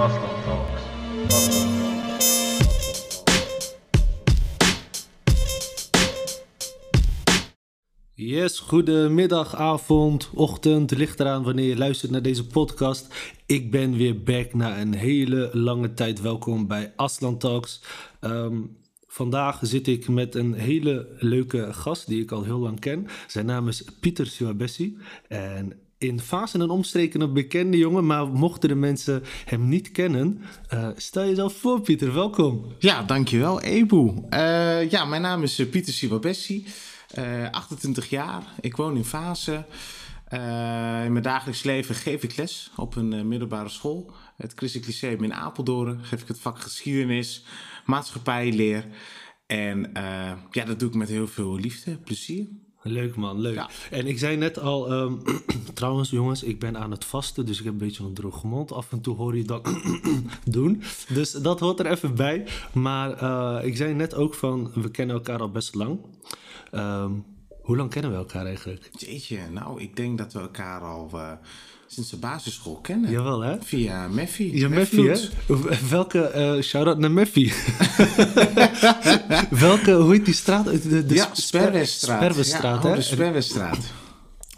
Aslan Talks. Yes, goedemiddag, avond, ochtend, ligt eraan wanneer je luistert naar deze podcast. Ik ben weer back na een hele lange tijd. Welkom bij Aslan Talks. Ehm, vandaag zit ik met een hele leuke gast die ik al heel lang ken. Zijn naam is Pieter Siwabessi. En in Fase en omstreken een bekende jongen, maar mochten de mensen hem niet kennen, eh, stel jezelf voor Pieter, welkom. Ja, dankjewel, Eboe. Eh ja, mijn naam is eh, Pieter Sibabessi, eh 28 jaar. Ik woon in. Eh, in mijn dagelijks leven geef ik les op een eh, middelbare school. Het Christelijk Lyceum in Apeldoorn. Geef ik het vak geschiedenis, maatschappijleer. En eh, ja, dat doe ik met heel veel liefde, plezier. Leuk man, leuk. Ja. En ik zei net al, ehm, trouwens jongens, ik ben aan het vasten, dus ik heb een beetje een droge mond. Af en toe hoor je dat doen. Dus dat hoort er even bij. Maar eh, ik zei net ook van, we kennen elkaar al best lang. Ehm, hoe lang kennen we elkaar eigenlijk? Jeetje, nou, ik denk dat we elkaar al eh, sinds de basisschool kennen. Jawel hè? Via Meffy. Ja, Meffy hè? Welke, eh shout-out naar Meffy. Welke, hoe heet die straat? De, de ja, ja, hè? oh, de Sperwestraat.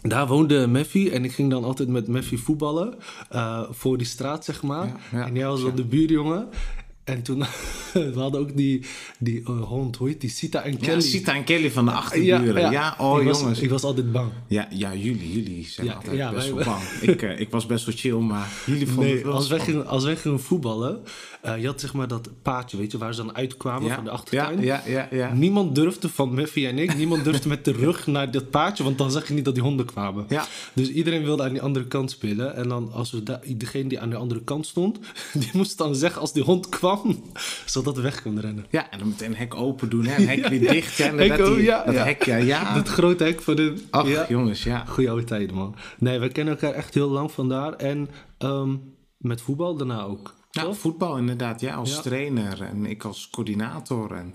Daar woonde Meffy en ik ging dan altijd met Meffy voetballen eh, voor die straat, zeg maar. Ja, ja, en jij was dan de buurjongen. En toen, we hadden ook die, die eh, hond, hoe heet die, Sita en Ja, Kelly. Sita en Kelly van de achterburen. Ja, oh ik was, jongens. Ik was altijd bang. Ja, ja, jullie, jullie zijn Ja, altijd ja, best wij- wel bang. ik, eh, ik was best wel chill, maar jullie vonden het Nee, wel als wij, gingen, als wij gingen voetballen, eh, je had zeg maar dat paadje, weet je, waar ze dan uitkwamen ja, van de ja, achtertuin. ja, ja, ja. Niemand durfde van Meffy en ik, niemand durfde met de rug naar dat paadje, want dan zag je niet dat die honden kwamen. Ja. Dus iedereen wilde aan die andere kant spelen. En dan als we degene die aan de andere kant stond, die moest dan zeggen als die hond kwam, zodat we weg konden rennen. Ja, en dan meteen een hek open doen, hè. Een hek weer dicht, hè. en Hek dat, die, ja, dat hek, ja, ja. Dat grote hek voor de... Ach, jongens, ja. Goeie oude tijden, man. Nee, we kennen elkaar echt heel lang vandaar. En ehm, met voetbal daarna ook. Ja, voetbal inderdaad, ja, als trainer en ik als coördinator. En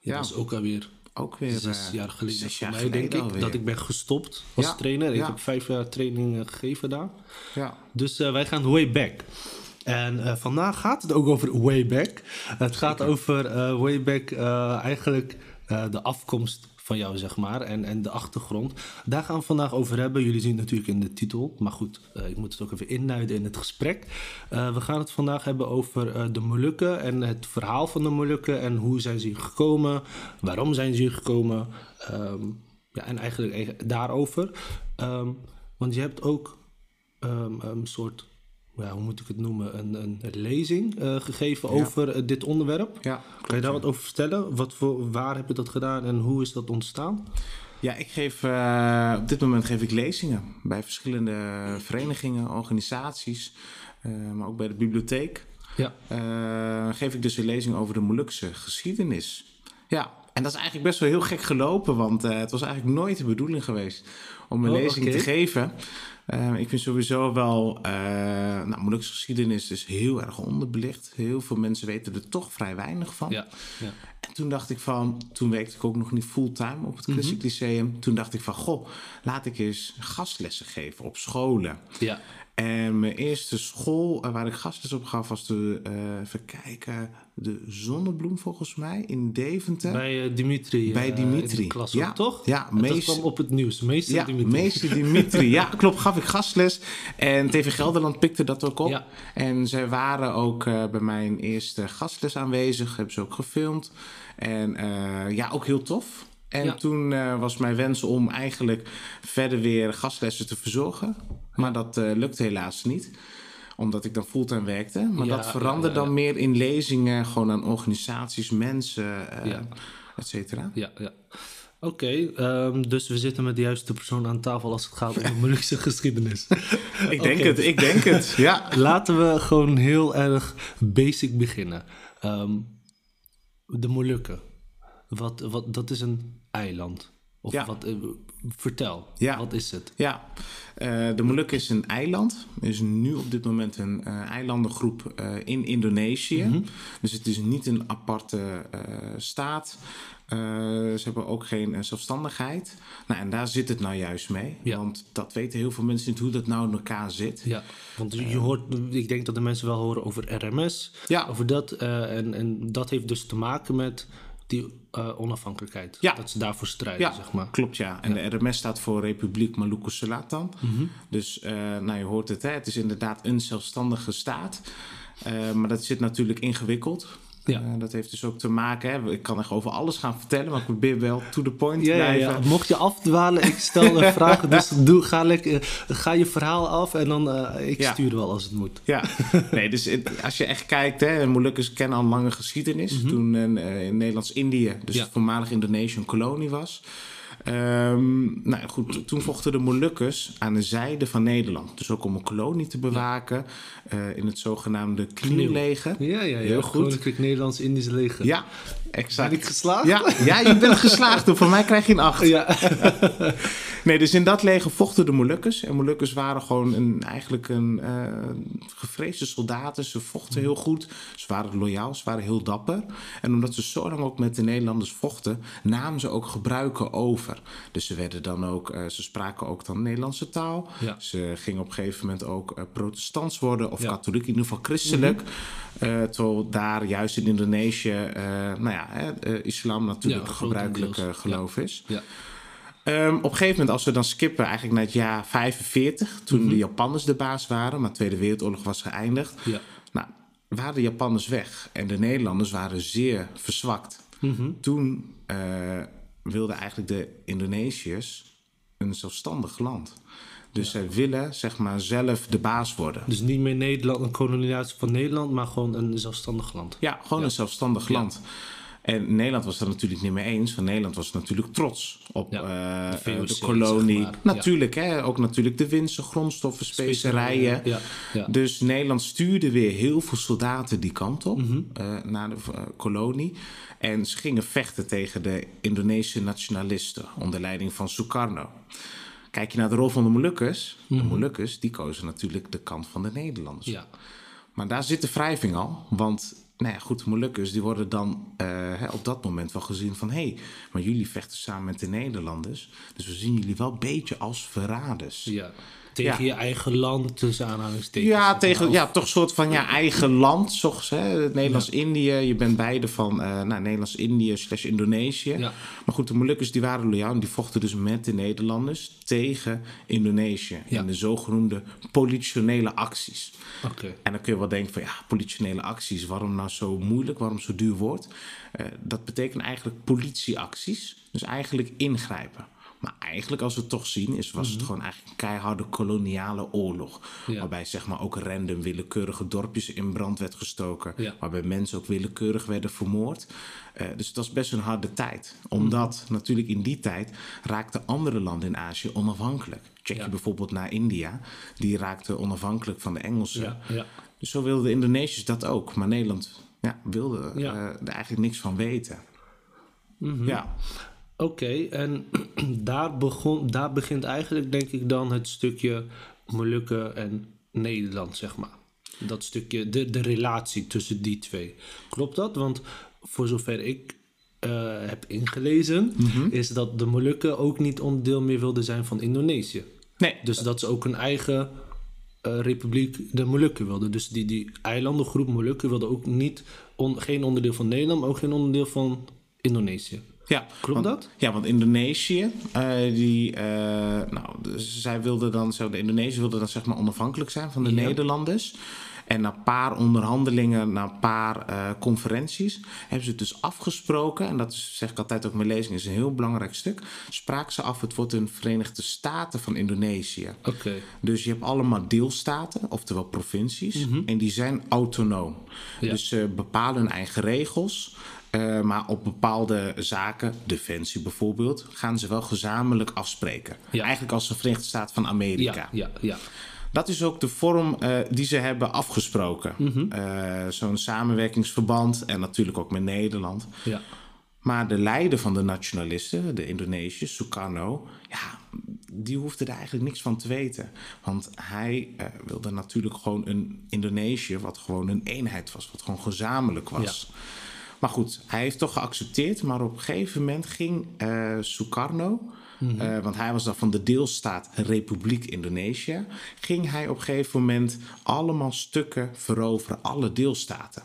Ja. Dat is ook alweer ook weer... zes eh, jaar geleden zes jaar mij, denk geleden ik. Dat ik ben gestopt als Ja, trainer. Ik ja. heb vijf jaar training eh, gegeven daar. Ja. Dus eh, wij gaan way back. En eh, vandaag gaat het ook over way back. Het gaat over eh, way back eh, eigenlijk de afkomst van jou, zeg maar. En, en de achtergrond. Daar gaan we vandaag over hebben. Jullie zien het natuurlijk in de titel. Maar goed, ik moet het ook even inluiden in het gesprek. We gaan het vandaag hebben over de Molukken. En het verhaal van de Molukken. En hoe zijn ze hier gekomen? Waarom zijn ze hier gekomen? Ehm, ja, en eigenlijk eh, daarover. Ehm, want je hebt ook ehm, een soort, ja, hoe moet ik het noemen, een, een lezing eh, gegeven over eh, dit onderwerp. Ja, Kan je daar wat over vertellen? Wat voor, waar heb je dat gedaan en hoe is dat ontstaan? Ja, ik geef, eh, op dit moment geef ik lezingen bij verschillende verenigingen, organisaties, maar ook bij de bibliotheek. Ja. Geef ik dus een lezing over de Molukse geschiedenis. Ja, en dat is eigenlijk best wel heel gek gelopen, want het was eigenlijk nooit de bedoeling geweest om een Oh, lezing te geven. Eh, ik vind sowieso wel, eh nou, Molukse geschiedenis is heel erg onderbelicht. Heel veel mensen weten er toch vrij weinig van. Ja, ja. En toen dacht ik van, toen werkte ik ook nog niet fulltime op het Mhm. Christelijk Lyceum. Toen dacht ik van, goh, laat ik eens gastlessen geven op scholen. ja. En mijn eerste school eh, waar ik gastles op gaf was de, eh even kijken, de Zonnebloem volgens mij in Deventer. Bij eh, Dimitri. Bij eh, Dimitri. in de klas, Ja, toch? ja, En Dat kwam op het nieuws. Meester ja, Dimitri. meester Dimitri. Ja, klopt, gaf ik gastles. En TV Gelderland pikte dat ook op. Ja. En zij waren ook eh, bij mijn eerste gastles aanwezig. Hebben ze ook gefilmd. En eh, ja, ook heel tof. En Ja. toen eh, was mijn wens om eigenlijk verder weer gastlessen te verzorgen. Maar dat eh, lukte helaas niet omdat ik dan fulltime werkte. Maar Ja, dat veranderde ja, dan meer in lezingen, gewoon aan organisaties, mensen, Ja. et cetera. Ja, ja. Oké, ehm, dus we zitten met de juiste persoon aan tafel als het gaat om de Molukse geschiedenis. Ik denk het, ik denk het. Ja. Laten we gewoon heel erg basic beginnen. Ehm, de Molukken. Wat, wat, dat is een eiland. Of Ja. wat, eh, vertel, Ja. wat is het? Ja, eh, de Molukken is een eiland. Er is nu op dit moment een eh, eilandengroep in Indonesië. Dus het is niet een aparte staat. Ze hebben ook geen zelfstandigheid. Nou, en daar zit het nou juist mee. Ja. Want dat weten heel veel mensen niet hoe dat nou in elkaar zit. Ja, want je hoort, ik denk dat de mensen wel horen over RMS, Ja. over dat. en, en dat heeft dus te maken met die eh, onafhankelijkheid. Ja. Dat ze daarvoor strijden, Ja, zeg maar. klopt ja. En de RMS staat voor Republiek Maluku Selatan. Mhm. Dus eh, nou, je hoort het, hè? het is inderdaad een zelfstandige staat. Eh, maar dat zit natuurlijk ingewikkeld. Ja. Eh, dat heeft dus ook te maken, hè? ik kan echt over alles gaan vertellen, maar ik probeer wel to the point te Ja, ja, blijven. ja. Mocht je afdwalen, ik stel een vraag, dus doe, ga, lekker, ga je verhaal af en dan eh, ik stuur wel als het moet. Ja, nee, dus het- als je echt kijkt, hè, Molukkers kennen al een lange geschiedenis. Toen eh, in Nederlands-Indië, dus Mhm. Het voormalig Indonesië, een kolonie was. Ehm, nou goed, toen vochten de Molukkers aan de zijde van Nederland. Dus ook om een kolonie te bewaken eh, in het zogenaamde knielleger. Ja, ja, ja. Heel goed. Koninklijk Nederlands-Indisch leger. Ja, exact. Ben ik geslaagd? Ja, ja, je bent geslaagd. Voor mij krijg je een acht. Ja. Nee, dus in dat leger vochten de Molukkers. En Molukkers waren gewoon een, eigenlijk een eh, gevreesde soldaten. Ze vochten heel goed. Ze waren loyaal, ze waren heel dapper. En omdat ze zo lang ook met de Nederlanders vochten, namen ze ook gebruiken over. Dus ze werden dan ook, eh, ze spraken ook dan Nederlandse taal. Ja. Ze gingen op een gegeven moment ook eh, protestants worden, of Ja. katholiek, in ieder geval christelijk. Eh, terwijl daar juist in Indonesië, nou ja, islam natuurlijk Ja, een gebruikelijk geloof is. ja. Ehm, op een gegeven moment, als we dan skippen eigenlijk naar het jaar 45, toen de Japanners de baas waren, maar de Tweede Wereldoorlog was geëindigd, Ja. nou, waren de Japanners weg en de Nederlanders waren zeer verzwakt. Toen eh, wilden eigenlijk de Indonesiërs een zelfstandig land. Dus zij willen zeg maar zelf de baas worden. Dus niet meer Nederland, een kolonisatie van Nederland, maar gewoon een zelfstandig land. Ja, gewoon een zelfstandig land. En Nederland was er natuurlijk niet mee eens. Want Nederland was natuurlijk trots op Ja, eh, de eh, de kolonie. zeg maar. Natuurlijk, hè, ook natuurlijk de winsten, grondstoffen, specerijen. Ja. Dus Nederland stuurde weer heel veel soldaten die kant op, Mhm. eh, naar de eh, kolonie. En ze gingen vechten tegen de Indonesische nationalisten onder leiding van Sukarno. Kijk je naar de rol van de Molukkers, de Molukkers die kozen natuurlijk de kant van de Nederlanders. Mhm. Ja. Maar daar zit de wrijving al. Want, nou ja, goed, Molukkers die worden dan eh, op dat moment wel gezien van... hé, hey, maar jullie vechten samen met de Nederlanders. Dus we zien jullie wel een beetje als verraders. ja. Tegen Ja. je eigen land, tussen aanhalingstekens. Ja, tegen, ja, toch een soort van ja, eigen land. Hè, het Nederlands-Indië. Je bent beide van eh nou, Nederlands-Indië slash Indonesië. Ja. Maar goed, de Molukkers die waren loyaal. En die vochten dus met de Nederlanders tegen Indonesië. Ja. In de zogenoemde politionele acties. Oké. En dan kun je wel denken van ja, politionele acties, waarom nou zo moeilijk, waarom zo duur woord? Eh, dat betekent eigenlijk politieacties, dus eigenlijk ingrijpen. Maar eigenlijk, als we het toch zien, is, was het gewoon eigenlijk een keiharde koloniale oorlog. Mhm. Ja. Waarbij zeg maar ook random willekeurige dorpjes in brand werd gestoken. Ja. Waarbij mensen ook willekeurig werden vermoord. Eh, dus het was best een harde tijd. Omdat natuurlijk in die tijd raakten andere landen in Azië onafhankelijk. Check Ja. je bijvoorbeeld naar India. Die raakte onafhankelijk van de Engelsen. Dus zo wilden de Indonesiërs dat ook. Maar Nederland ja, wilde eh, er eigenlijk niks van weten. Mhm. Ja. Oké, en daar, begon, daar begint eigenlijk denk ik dan het stukje Molukken en Nederland, zeg maar. Dat stukje, de, de relatie tussen die twee. Klopt dat? Want voor zover ik eh, heb ingelezen, Mhm. is dat de Molukken ook niet onderdeel meer wilden zijn van Indonesië. Nee, Dus dat ze ook een eigen eh, republiek, de Molukken wilden. Dus die, die eilandengroep Molukken wilde ook niet, on- geen onderdeel van Nederland, maar ook geen onderdeel van Indonesië. ja. Klopt want, dat? Ja, want Indonesië, eh, die, eh, nou, dus zij wilden dan, zo, de Indonesiërs wilden dan zeg maar onafhankelijk zijn van de Ja. Nederlanders. En na een paar onderhandelingen, na een paar eh, conferenties, hebben ze het dus afgesproken. En dat is, zeg ik altijd ook mijn lezing, is een heel belangrijk stuk. Spraken ze af, het wordt een Verenigde Staten van Indonesië. Oké. Dus je hebt allemaal deelstaten, oftewel provincies, en die zijn autonoom. Mhm. Ja. Dus ze bepalen hun eigen regels, eh, maar op bepaalde zaken, defensie bijvoorbeeld, gaan ze wel gezamenlijk afspreken. Ja. Eigenlijk als de Verenigde Staten van Amerika. Ja, ja, ja. Dat is ook de vorm eh, die ze hebben afgesproken. Mhm. Eh, Zo'n samenwerkingsverband en natuurlijk ook met Nederland. ja. Maar de leider van de nationalisten, de Indonesiërs, Sukarno, ja, die hoefde er eigenlijk niks van te weten. Want hij wilde natuurlijk gewoon een Indonesië wat gewoon een eenheid was, wat gewoon gezamenlijk was. Maar goed, hij heeft toch geaccepteerd, maar op een gegeven moment ging eh Sukarno, eh, want hij was dan van de deelstaat Republiek Indonesië, ging hij op een gegeven moment allemaal stukken veroveren, alle deelstaten.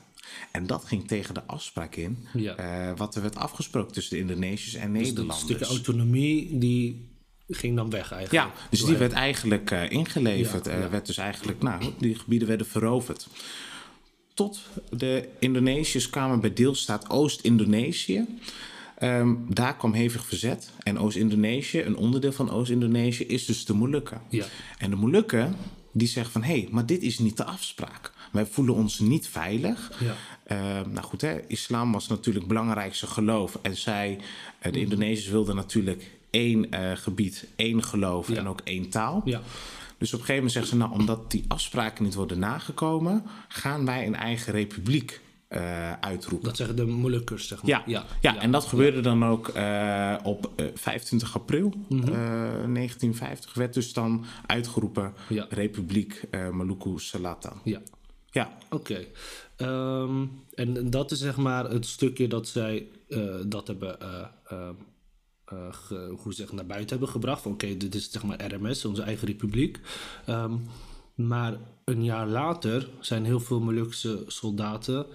En dat ging tegen de afspraak in, Ja. eh, wat er werd afgesproken tussen de Indonesiërs en Dus Nederlanders. stukje autonomie, die ging dan weg eigenlijk. Ja, dus die werd eigenlijk ingeleverd. Ja, ja. werd dus eigenlijk, nou, die gebieden werden veroverd. Tot de Indonesiërs kwamen bij deelstaat Oost-Indonesië. Ehm, daar kwam hevig verzet. En Oost-Indonesië, een onderdeel van Oost-Indonesië, is dus de Molukken. Ja. En de Molukken, die zeggen van... hé, hey, maar dit is niet de afspraak. Wij voelen ons niet veilig. Ja. Eh, nou goed, hè, islam was natuurlijk het belangrijkste geloof. En zij, eh, de Indonesiërs wilden natuurlijk één eh, gebied, één geloof Ja. en ook één taal. Ja. Dus op een gegeven moment zeggen ze, nou, omdat die afspraken niet worden nagekomen, gaan wij een eigen republiek eh, uitroepen. Dat zeggen de Molukkers, zeg maar. Ja, ja, ja, en dat gebeurde dan ook eh, op eh, 25 april Mhm. eh, 1950. Werd dus dan uitgeroepen Ja. Republiek Maluku Selatan. Ja. Ja, Oké. Ehm, en dat is zeg maar het stukje dat zij dat hebben, eh, ge- hoe zeg, naar buiten hebben gebracht. Oké, dit is zeg maar RMS, onze eigen republiek. Ehm, maar een jaar later zijn heel veel Molukse soldaten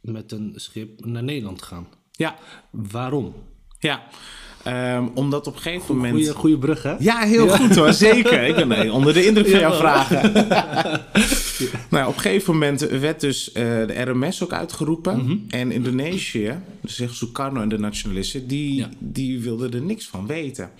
met een schip naar Nederland gegaan. ja, Waarom? Ja. Ehm, omdat op een gegeven moment... Goeie, goeie brug, hè? Ja, heel goed hoor, zeker. Ik ben eh, onder de indruk van jouw vragen. nou, op een gegeven moment werd dus eh, de RMS ook uitgeroepen. Mhm. En Indonesië, dus zegt Sukarno en de nationalisten, die, Ja. die wilden er niks van weten.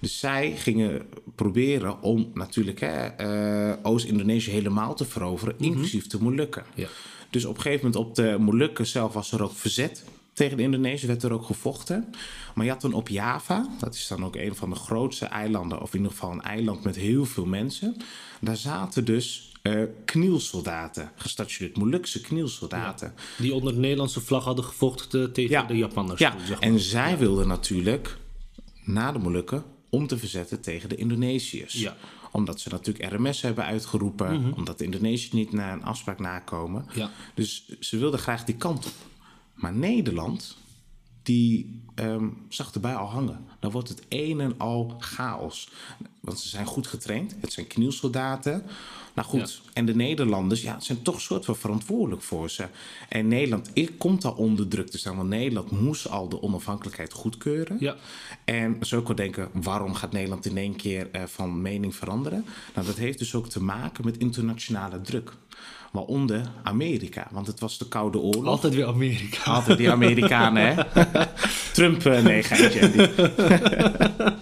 Dus zij gingen proberen om natuurlijk eh, Oost-Indonesië helemaal te veroveren, inclusief de Molukken. Mhm. Ja. Dus op een gegeven moment op de Molukken zelf was er ook verzet tegen de Indonesiërs, werd er ook gevochten. Maar je had dan op Java, dat is dan ook een van de grootste eilanden, of in ieder geval een eiland met heel veel mensen. Daar zaten dus eh knielsoldaten gestationeerd, Molukse knielsoldaten. Die onder de Nederlandse vlag hadden gevochten tegen Ja. de Japanners. Ja, zeg maar. en zij wilden natuurlijk na de Molukken om te verzetten tegen de Indonesiërs. Ja. Omdat ze natuurlijk RMS hebben uitgeroepen, omdat de Indonesiërs niet naar een afspraak nakomen. Ja. Dus ze wilden graag die kant op. Maar Nederland, die ehm, zag erbij al hangen. Dan wordt het een en al chaos. Want ze zijn goed getraind. Het zijn knielsoldaten. Nou goed, en de Nederlanders ja, zijn toch soort van verantwoordelijk voor ze. En Nederland komt al onder druk te staan. Want Nederland moest al de onafhankelijkheid goedkeuren. Ja. En zo kan denken, waarom gaat Nederland in één keer eh, van mening veranderen? Nou, dat heeft dus ook te maken met internationale druk. Waaronder Amerika, want het was de Koude Oorlog. Altijd weer Amerika. Altijd die Amerikanen, hè? Trump, eh, nee, geintje.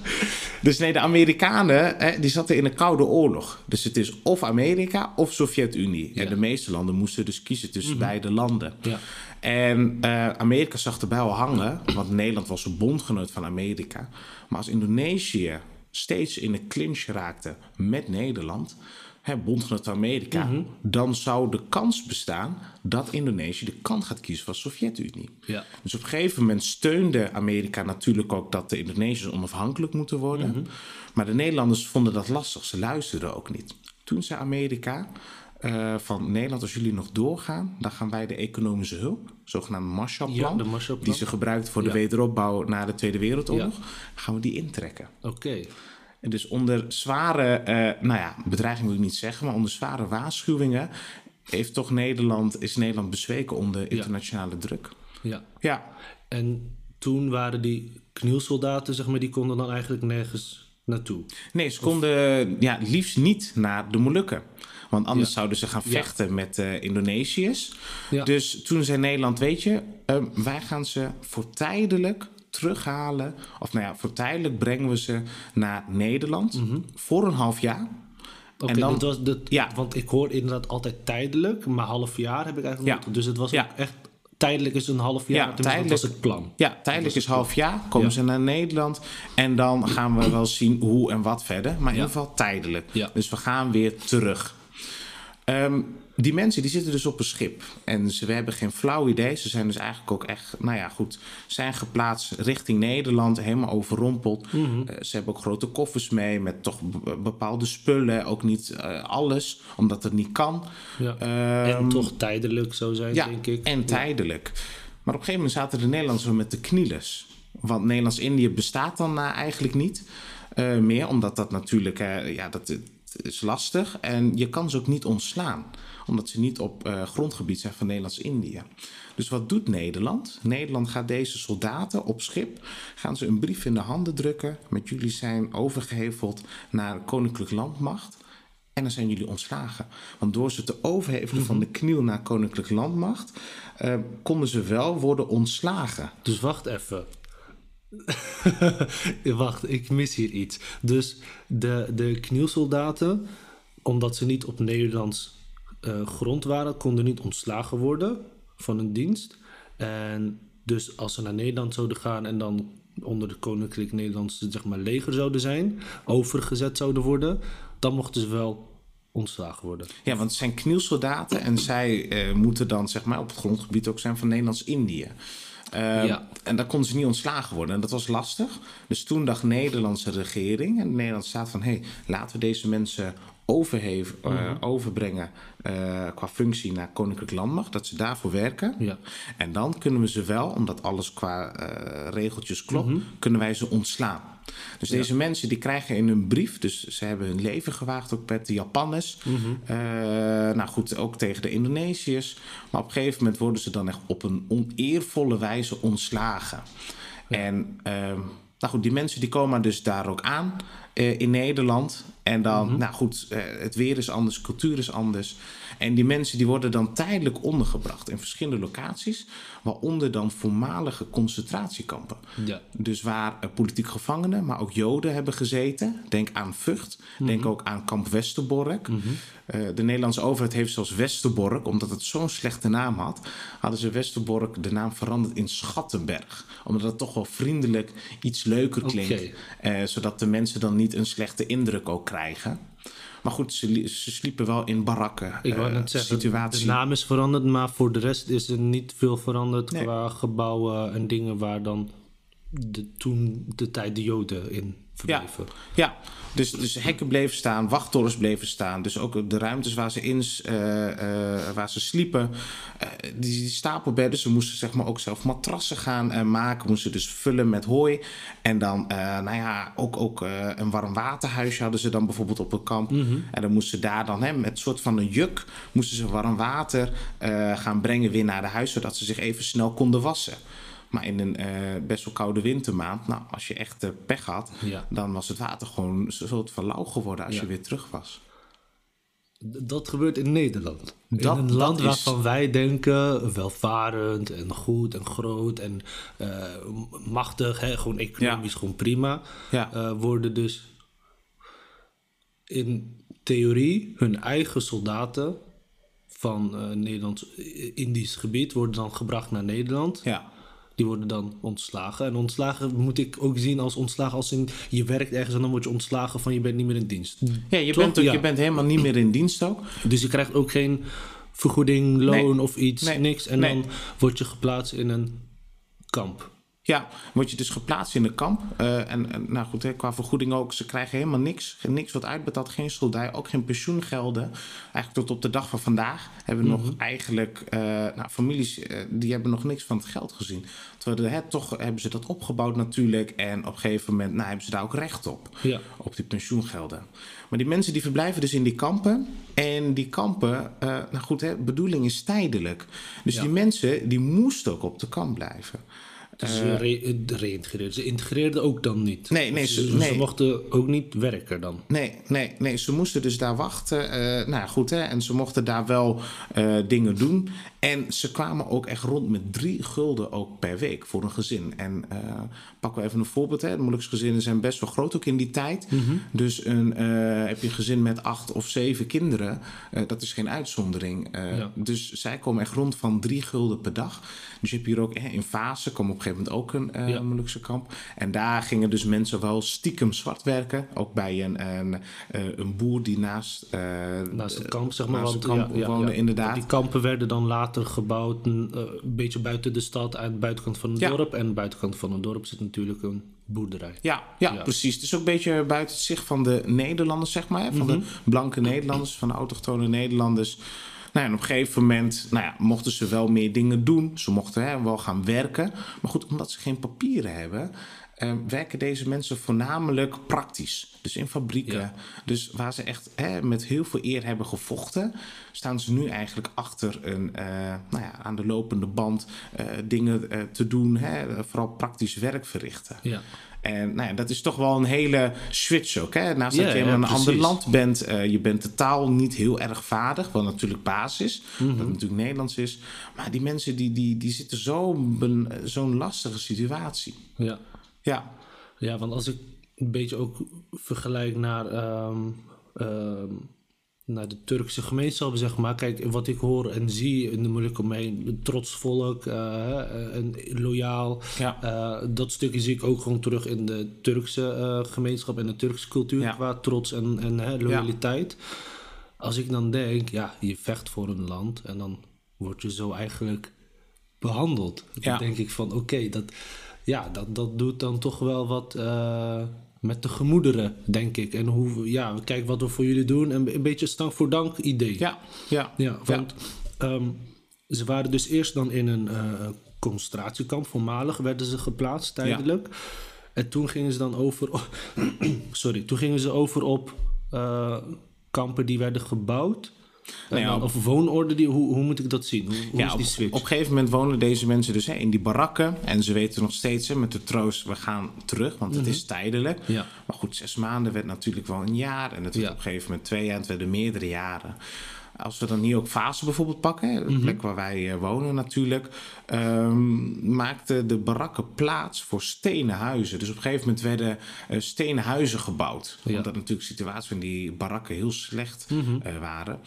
Dus nee, de Amerikanen, hè, die zaten in een koude oorlog. Dus het is of Amerika of Sovjet-Unie. En Ja. de meeste landen moesten dus kiezen tussen beide landen. Ja. En eh, Amerika zag erbij al hangen, want Nederland was een bondgenoot van Amerika. Maar als Indonesië steeds in een clinch raakte met Nederland, hè, bondgenoot Amerika, Mhm. dan zou de kans bestaan dat Indonesië de kant gaat kiezen van de Sovjet-Unie. Ja. Dus op een gegeven moment steunde Amerika natuurlijk ook dat de Indonesiërs onafhankelijk moeten worden. Mhm. Maar de Nederlanders vonden dat lastig, ze luisterden ook niet. Toen zei Amerika eh, van Nederland, als jullie nog doorgaan, dan gaan wij de economische hulp, zogenaamde Marshallplan, Ja, de Marshallplan. die ze gebruikt voor de Ja. wederopbouw na de Tweede Wereldoorlog, gaan we die intrekken. Oké. En dus onder zware, eh, nou ja, bedreiging wil ik niet zeggen, maar onder zware waarschuwingen heeft toch Nederland, is Nederland bezweken onder internationale druk. Ja. Ja, En toen waren die knielsoldaten, zeg maar, die konden dan eigenlijk nergens naartoe. Nee, ze konden ja, liefst niet naar de Molukken. Want anders Ja. zouden ze gaan Ja. vechten met de Indonesiërs. Ja. Dus toen zei Nederland, weet je, ehm, wij gaan ze voor tijdelijk terughalen. Of nou ja, voor tijdelijk brengen we ze naar Nederland. Voor een half jaar. Oké, En dan- dit was dit, Ja. want ik hoor inderdaad altijd tijdelijk, maar half jaar heb ik eigenlijk Ja. Dus het was Ja. ook echt tijdelijk is een half jaar. Ja, tijdelijk. Dat was het plan. Ja, tijdelijk is half jaar. Komen Ja. ze naar Nederland. En dan gaan we wel zien hoe en wat verder. Maar in Ja. ieder geval tijdelijk. Ja. Dus we gaan weer terug. Ehm, die mensen die zitten dus op een schip. En ze hebben geen flauw idee. Ze zijn dus eigenlijk ook echt, nou ja, goed, zijn geplaatst richting Nederland, helemaal overrompeld. Eh, ze hebben ook grote koffers mee met toch be- bepaalde spullen. Ook niet eh, alles, omdat het niet kan. Ja. Ehm, en toch tijdelijk zou zijn, ja, denk ik. en tijdelijk. Maar op een gegeven moment zaten de Nederlanders met de knielers. Want Nederlands-Indië bestaat dan eh, eigenlijk niet meer. Omdat dat natuurlijk, ja, dat is lastig. En je kan ze ook niet ontslaan. Omdat ze niet op eh, grondgebied zijn van Nederlands-Indië. Dus wat doet Nederland? Nederland gaat deze soldaten op schip, gaan ze een brief in de handen drukken. Met jullie zijn overgeheveld naar Koninklijk Landmacht. En dan zijn jullie ontslagen. Want door ze te overhevelen van de kniel naar Koninklijk Landmacht, eh, konden ze wel worden ontslagen. Dus wacht even. wacht, ik mis hier iets. Dus de, de knielsoldaten, omdat ze niet op Nederlands eh, grond waren, konden niet ontslagen worden van hun dienst. En dus als ze naar Nederland zouden gaan en dan onder het Koninklijk Nederlandse zeg maar, leger zouden zijn, overgezet zouden worden, dan mochten ze wel ontslagen worden. Ja, want het zijn knielsoldaten en zij eh, moeten dan zeg maar, op het grondgebied ook zijn van Nederlands-Indië. Eh, Ja. En daar konden ze niet ontslagen worden. En dat was lastig. Dus toen dacht de Nederlandse regering en de Nederlandse staat van... hé, hey, laten we deze mensen eh, Mhm. overbrengen eh, qua functie naar Koninklijk Landmacht. Dat ze daarvoor werken. Ja. En dan kunnen we ze wel, omdat alles qua eh, regeltjes klopt... Mhm. kunnen wij ze ontslaan. Dus deze mensen die krijgen in hun brief... dus ze hebben hun leven gewaagd ook met de Japanners. Mhm. Nou goed, ook tegen de Indonesiërs. Maar op een gegeven moment worden ze dan echt op een oneervolle wijze ontslagen. En ehm, nou goed, die mensen die komen dus daar ook aan eh, in Nederland. En dan, nou goed, eh, het weer is anders, cultuur is anders. En die mensen die worden dan tijdelijk ondergebracht in verschillende locaties. Waaronder dan voormalige concentratiekampen. Ja. Dus waar eh, politiek gevangenen, maar ook Joden hebben gezeten. Denk aan Vught. Denk ook aan kamp Westerbork. Eh, de Nederlandse overheid heeft zelfs Westerbork, omdat het zo'n slechte naam had, hadden ze Westerbork de naam veranderd in Schattenberg. Omdat het toch wel vriendelijk iets leuker klinkt. Zodat de mensen dan niet een slechte indruk ook krijgen. Maar goed, ze, ze sliepen wel in barakken. Ik wou eh, net zeggen, situatie. de naam is veranderd, maar voor de rest is er niet veel veranderd Nee. qua gebouwen en dingen waar dan de, toen de tijd de Joden in verbleven. ja. Dus, dus hekken bleven staan, wachttorens bleven staan. Dus ook de ruimtes waar ze, in, eh, eh, waar ze sliepen, eh, die, die stapelbedden. Ze moesten zeg maar ook zelf matrassen gaan maken. Moesten dus vullen met hooi. En dan, nou ja, ook, ook een warm waterhuisje hadden ze dan bijvoorbeeld op een kamp. En dan moesten ze daar dan hè, met een soort van een juk, moesten ze warm water gaan brengen weer naar de huis. Zodat ze zich even snel konden wassen. Maar in een eh, best wel koude wintermaand, nou, als je echt eh, pech had, Ja. dan was het water gewoon een soort van lauw geworden als Ja. je weer terug was. Dat gebeurt in Nederland. Dat- in een land is- waarvan wij denken welvarend en goed en groot en eh, machtig, hè, gewoon economisch gewoon prima, worden dus in theorie hun eigen soldaten van Nederlands-Indisch gebied worden dan gebracht naar Nederland. Ja, Die worden dan ontslagen. En ontslagen moet ik ook zien als ontslagen als in je werkt ergens en dan word je ontslagen van je bent niet meer in dienst. ja, je, Toch? bent ook, Ja. je bent helemaal niet meer in dienst ook. Dus je krijgt ook geen vergoeding, loon Nee. of iets, Nee. niks. En Nee. dan word je geplaatst in een kamp. Ja, word je dus geplaatst in een kamp. Eh, en, en nou goed, hè, qua vergoeding ook. Ze krijgen helemaal niks. Niks wat uitbetaald. Geen soldij. Ook geen pensioengelden. Eigenlijk tot op de dag van vandaag hebben we nog eigenlijk... eh, nou, families eh, die hebben nog niks van het geld gezien. Terwijl hè, toch hebben ze dat opgebouwd natuurlijk. En op een gegeven moment nou, hebben ze daar ook recht op. Ja. Op die pensioengelden. Maar die mensen die verblijven dus in die kampen. En die kampen, nou goed, hè, bedoeling is tijdelijk. Dus Ja. die mensen die moesten ook op de kamp blijven. Dus ze re-. Ze integreerden ook dan niet. Nee, nee, ze- ze, nee. ze mochten ook niet werken dan. Nee, nee, nee, ze moesten dus daar wachten. eh, nou ja, goed, hè. En ze mochten daar wel eh, dingen doen. En ze kwamen ook echt rond met drie gulden ook per week voor een gezin. En pakken we even een voorbeeld. Hè. De moeilijksgezinnen zijn best wel groot ook in die tijd. Dus een, heb je een gezin met acht of zeven kinderen. dat is geen uitzondering. Ja. Dus zij komen echt rond van drie gulden per dag. Dus je hebt hier ook hè, in fase. Komen op gegeven moment ook een eh Ja. Molukse kamp. En daar gingen dus mensen wel stiekem zwart werken. Ook bij een, een, eh, een boer die naast, eh, Naast het kamp, zeg maar. naast want, het kamp ja, woonde, ja. inderdaad. Die kampen werden dan later gebouwd een een beetje buiten de stad, aan de buitenkant van het dorp. En buitenkant van het dorp zit natuurlijk een boerderij. Ja, ja, Ja. precies. Het is ook een beetje buiten het zicht van de Nederlanders, zeg maar. Van Mhm. de blanke Nederlanders, van de autochtone Nederlanders. Nou en op een gegeven moment nou ja, mochten ze wel meer dingen doen. Ze mochten hè, wel gaan werken. Maar goed, omdat ze geen papieren hebben... eh, werken deze mensen voornamelijk praktisch. Dus in fabrieken. Ja. Dus waar ze echt hè, met heel veel eer hebben gevochten... staan ze nu eigenlijk achter een, eh, nou ja, aan de lopende band... eh, dingen te doen, hè, vooral praktisch werk verrichten. Ja. En nou ja, dat is toch wel een hele switch ook. Hè? Naast Ja, dat je ja, in een ander land bent, eh, je bent de taal niet heel erg vaardig, wat natuurlijk basis, Mhm. wat natuurlijk Nederlands is. Maar die mensen die, die, die zitten zo zo'n lastige situatie. Ja. Ja, Ja, want als ik een beetje ook vergelijk naar, ehm, ehm, naar de Turkse gemeenschap, zeg maar. Kijk, wat ik hoor en zie in de moeilijke omheen, een trots volk, eh, en loyaal. Ja. Eh, dat stukje zie ik ook gewoon terug in de Turkse gemeenschap en de Turkse cultuur Ja. qua trots en, en hè, loyaliteit. Als ik dan denk, ja, je vecht voor een land en dan word je zo eigenlijk behandeld. Ja. Dan denk ik van, oké, dat, ja, dat, dat doet dan toch wel wat met de gemoederen, denk ik. En hoe, ja, kijk wat we voor jullie doen. En een beetje stank voor dank idee. ja, ja. Ja, want ehm, ze waren dus eerst dan in een eh, concentratiekamp. Voormalig werden ze geplaatst tijdelijk. En toen gingen ze dan over... sorry, toen gingen ze over op eh, kampen die werden gebouwd. En Nou ja, dan- of woonorden, die, hoe, hoe moet ik dat zien? Hoe, hoe Ja, is op, die switch? op een gegeven moment wonen deze mensen dus hè, in die barakken. En ze weten nog steeds hè, met de troost, we gaan terug, want het is tijdelijk. Mhm. Ja. Maar goed, zes maanden werd natuurlijk wel een jaar. En het werd op een gegeven moment twee jaar en het werden meerdere jaren. Als we dan hier ook Fase bijvoorbeeld pakken, de Mhm. plek waar wij eh, wonen natuurlijk, ehm maakten de barakken plaats voor stenen huizen. Dus op een gegeven moment werden eh, stenen huizen gebouwd. Ja. Omdat natuurlijk de situatie van die barakken heel slecht Mhm. eh, waren.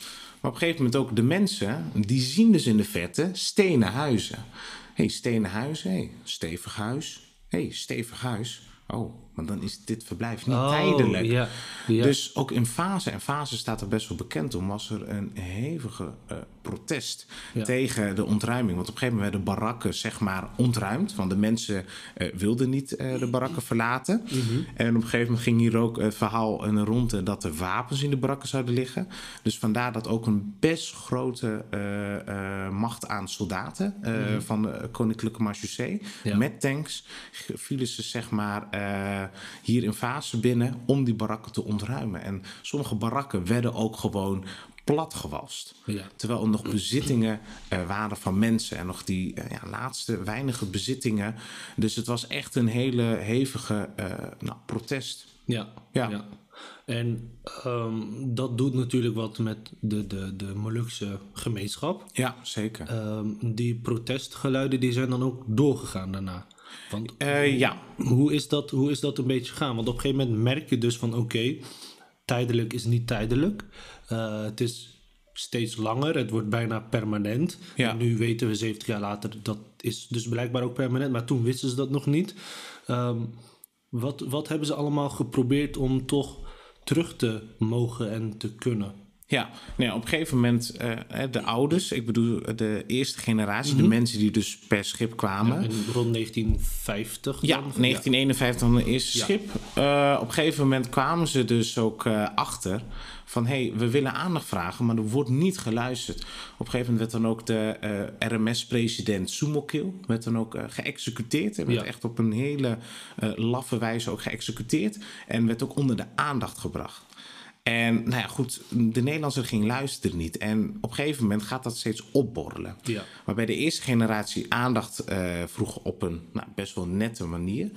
Maar op een gegeven moment ook de mensen, die zien dus in de verte stenen huizen. Hé, hey, stenen huizen, hey, stevig huis. Hé, hey, stevig huis. Oh, maar dan is dit verblijf niet Oh, tijdelijk. ja, ja. Dus ook in fase, en fase staat er best wel bekend om, was er een hevige eh, protest Ja. tegen de ontruiming. Want op een gegeven moment werden barakken zeg maar ontruimd, want de mensen eh, wilden niet eh, de barakken verlaten. Mhm. En op een gegeven moment ging hier ook het verhaal een ronde dat er wapens in de barakken zouden liggen. Dus vandaar dat ook een best grote macht aan soldaten eh, van de Koninklijke Marechaussee Mhm. Ja. met tanks vielen ze zeg maar hier in fase binnen om die barakken te ontruimen. En sommige barakken werden ook gewoon platgewast. Ja. Terwijl er nog bezittingen eh, waren van mensen en nog die eh, ja, laatste weinige bezittingen. Dus het was echt een hele hevige eh, nou, protest. Ja, Ja. ja. En ehm, dat doet natuurlijk wat met de, de, de Molukse gemeenschap. Ja, zeker. Ehm, die protestgeluiden die zijn dan ook doorgegaan daarna. Want Eh, ja, hoe, is dat, hoe is dat een beetje gegaan? Want op een gegeven moment merk je dus van oké, tijdelijk is niet tijdelijk. Eh, het is steeds langer, het wordt bijna permanent. Ja. En nu weten we 70 jaar later, dat is dus blijkbaar ook permanent. Maar toen wisten ze dat nog niet. Ehm, wat, wat hebben ze allemaal geprobeerd om toch terug te mogen en te kunnen? Ja, nou ja, op een gegeven moment eh, de ouders, ik bedoel de eerste generatie, de mensen die dus per schip kwamen. Rond 1950 Ja, dan? 1951 van het eerste Ja. schip. Eh, op een gegeven moment kwamen ze dus ook eh, achter van... hé, hey, we willen aandacht vragen, maar er wordt niet geluisterd. Op een gegeven moment werd dan ook de RMS-president Soemokil... werd dan ook geëxecuteerd. En werd Ja. echt op een hele laffe wijze ook geëxecuteerd. En werd ook onder de aandacht gebracht. En nou ja, goed, de Nederlandse ging luisteren niet. En op een gegeven moment gaat dat steeds opborrelen. Ja. Waarbij de eerste generatie aandacht eh, vroeg op een nou, best wel nette manier.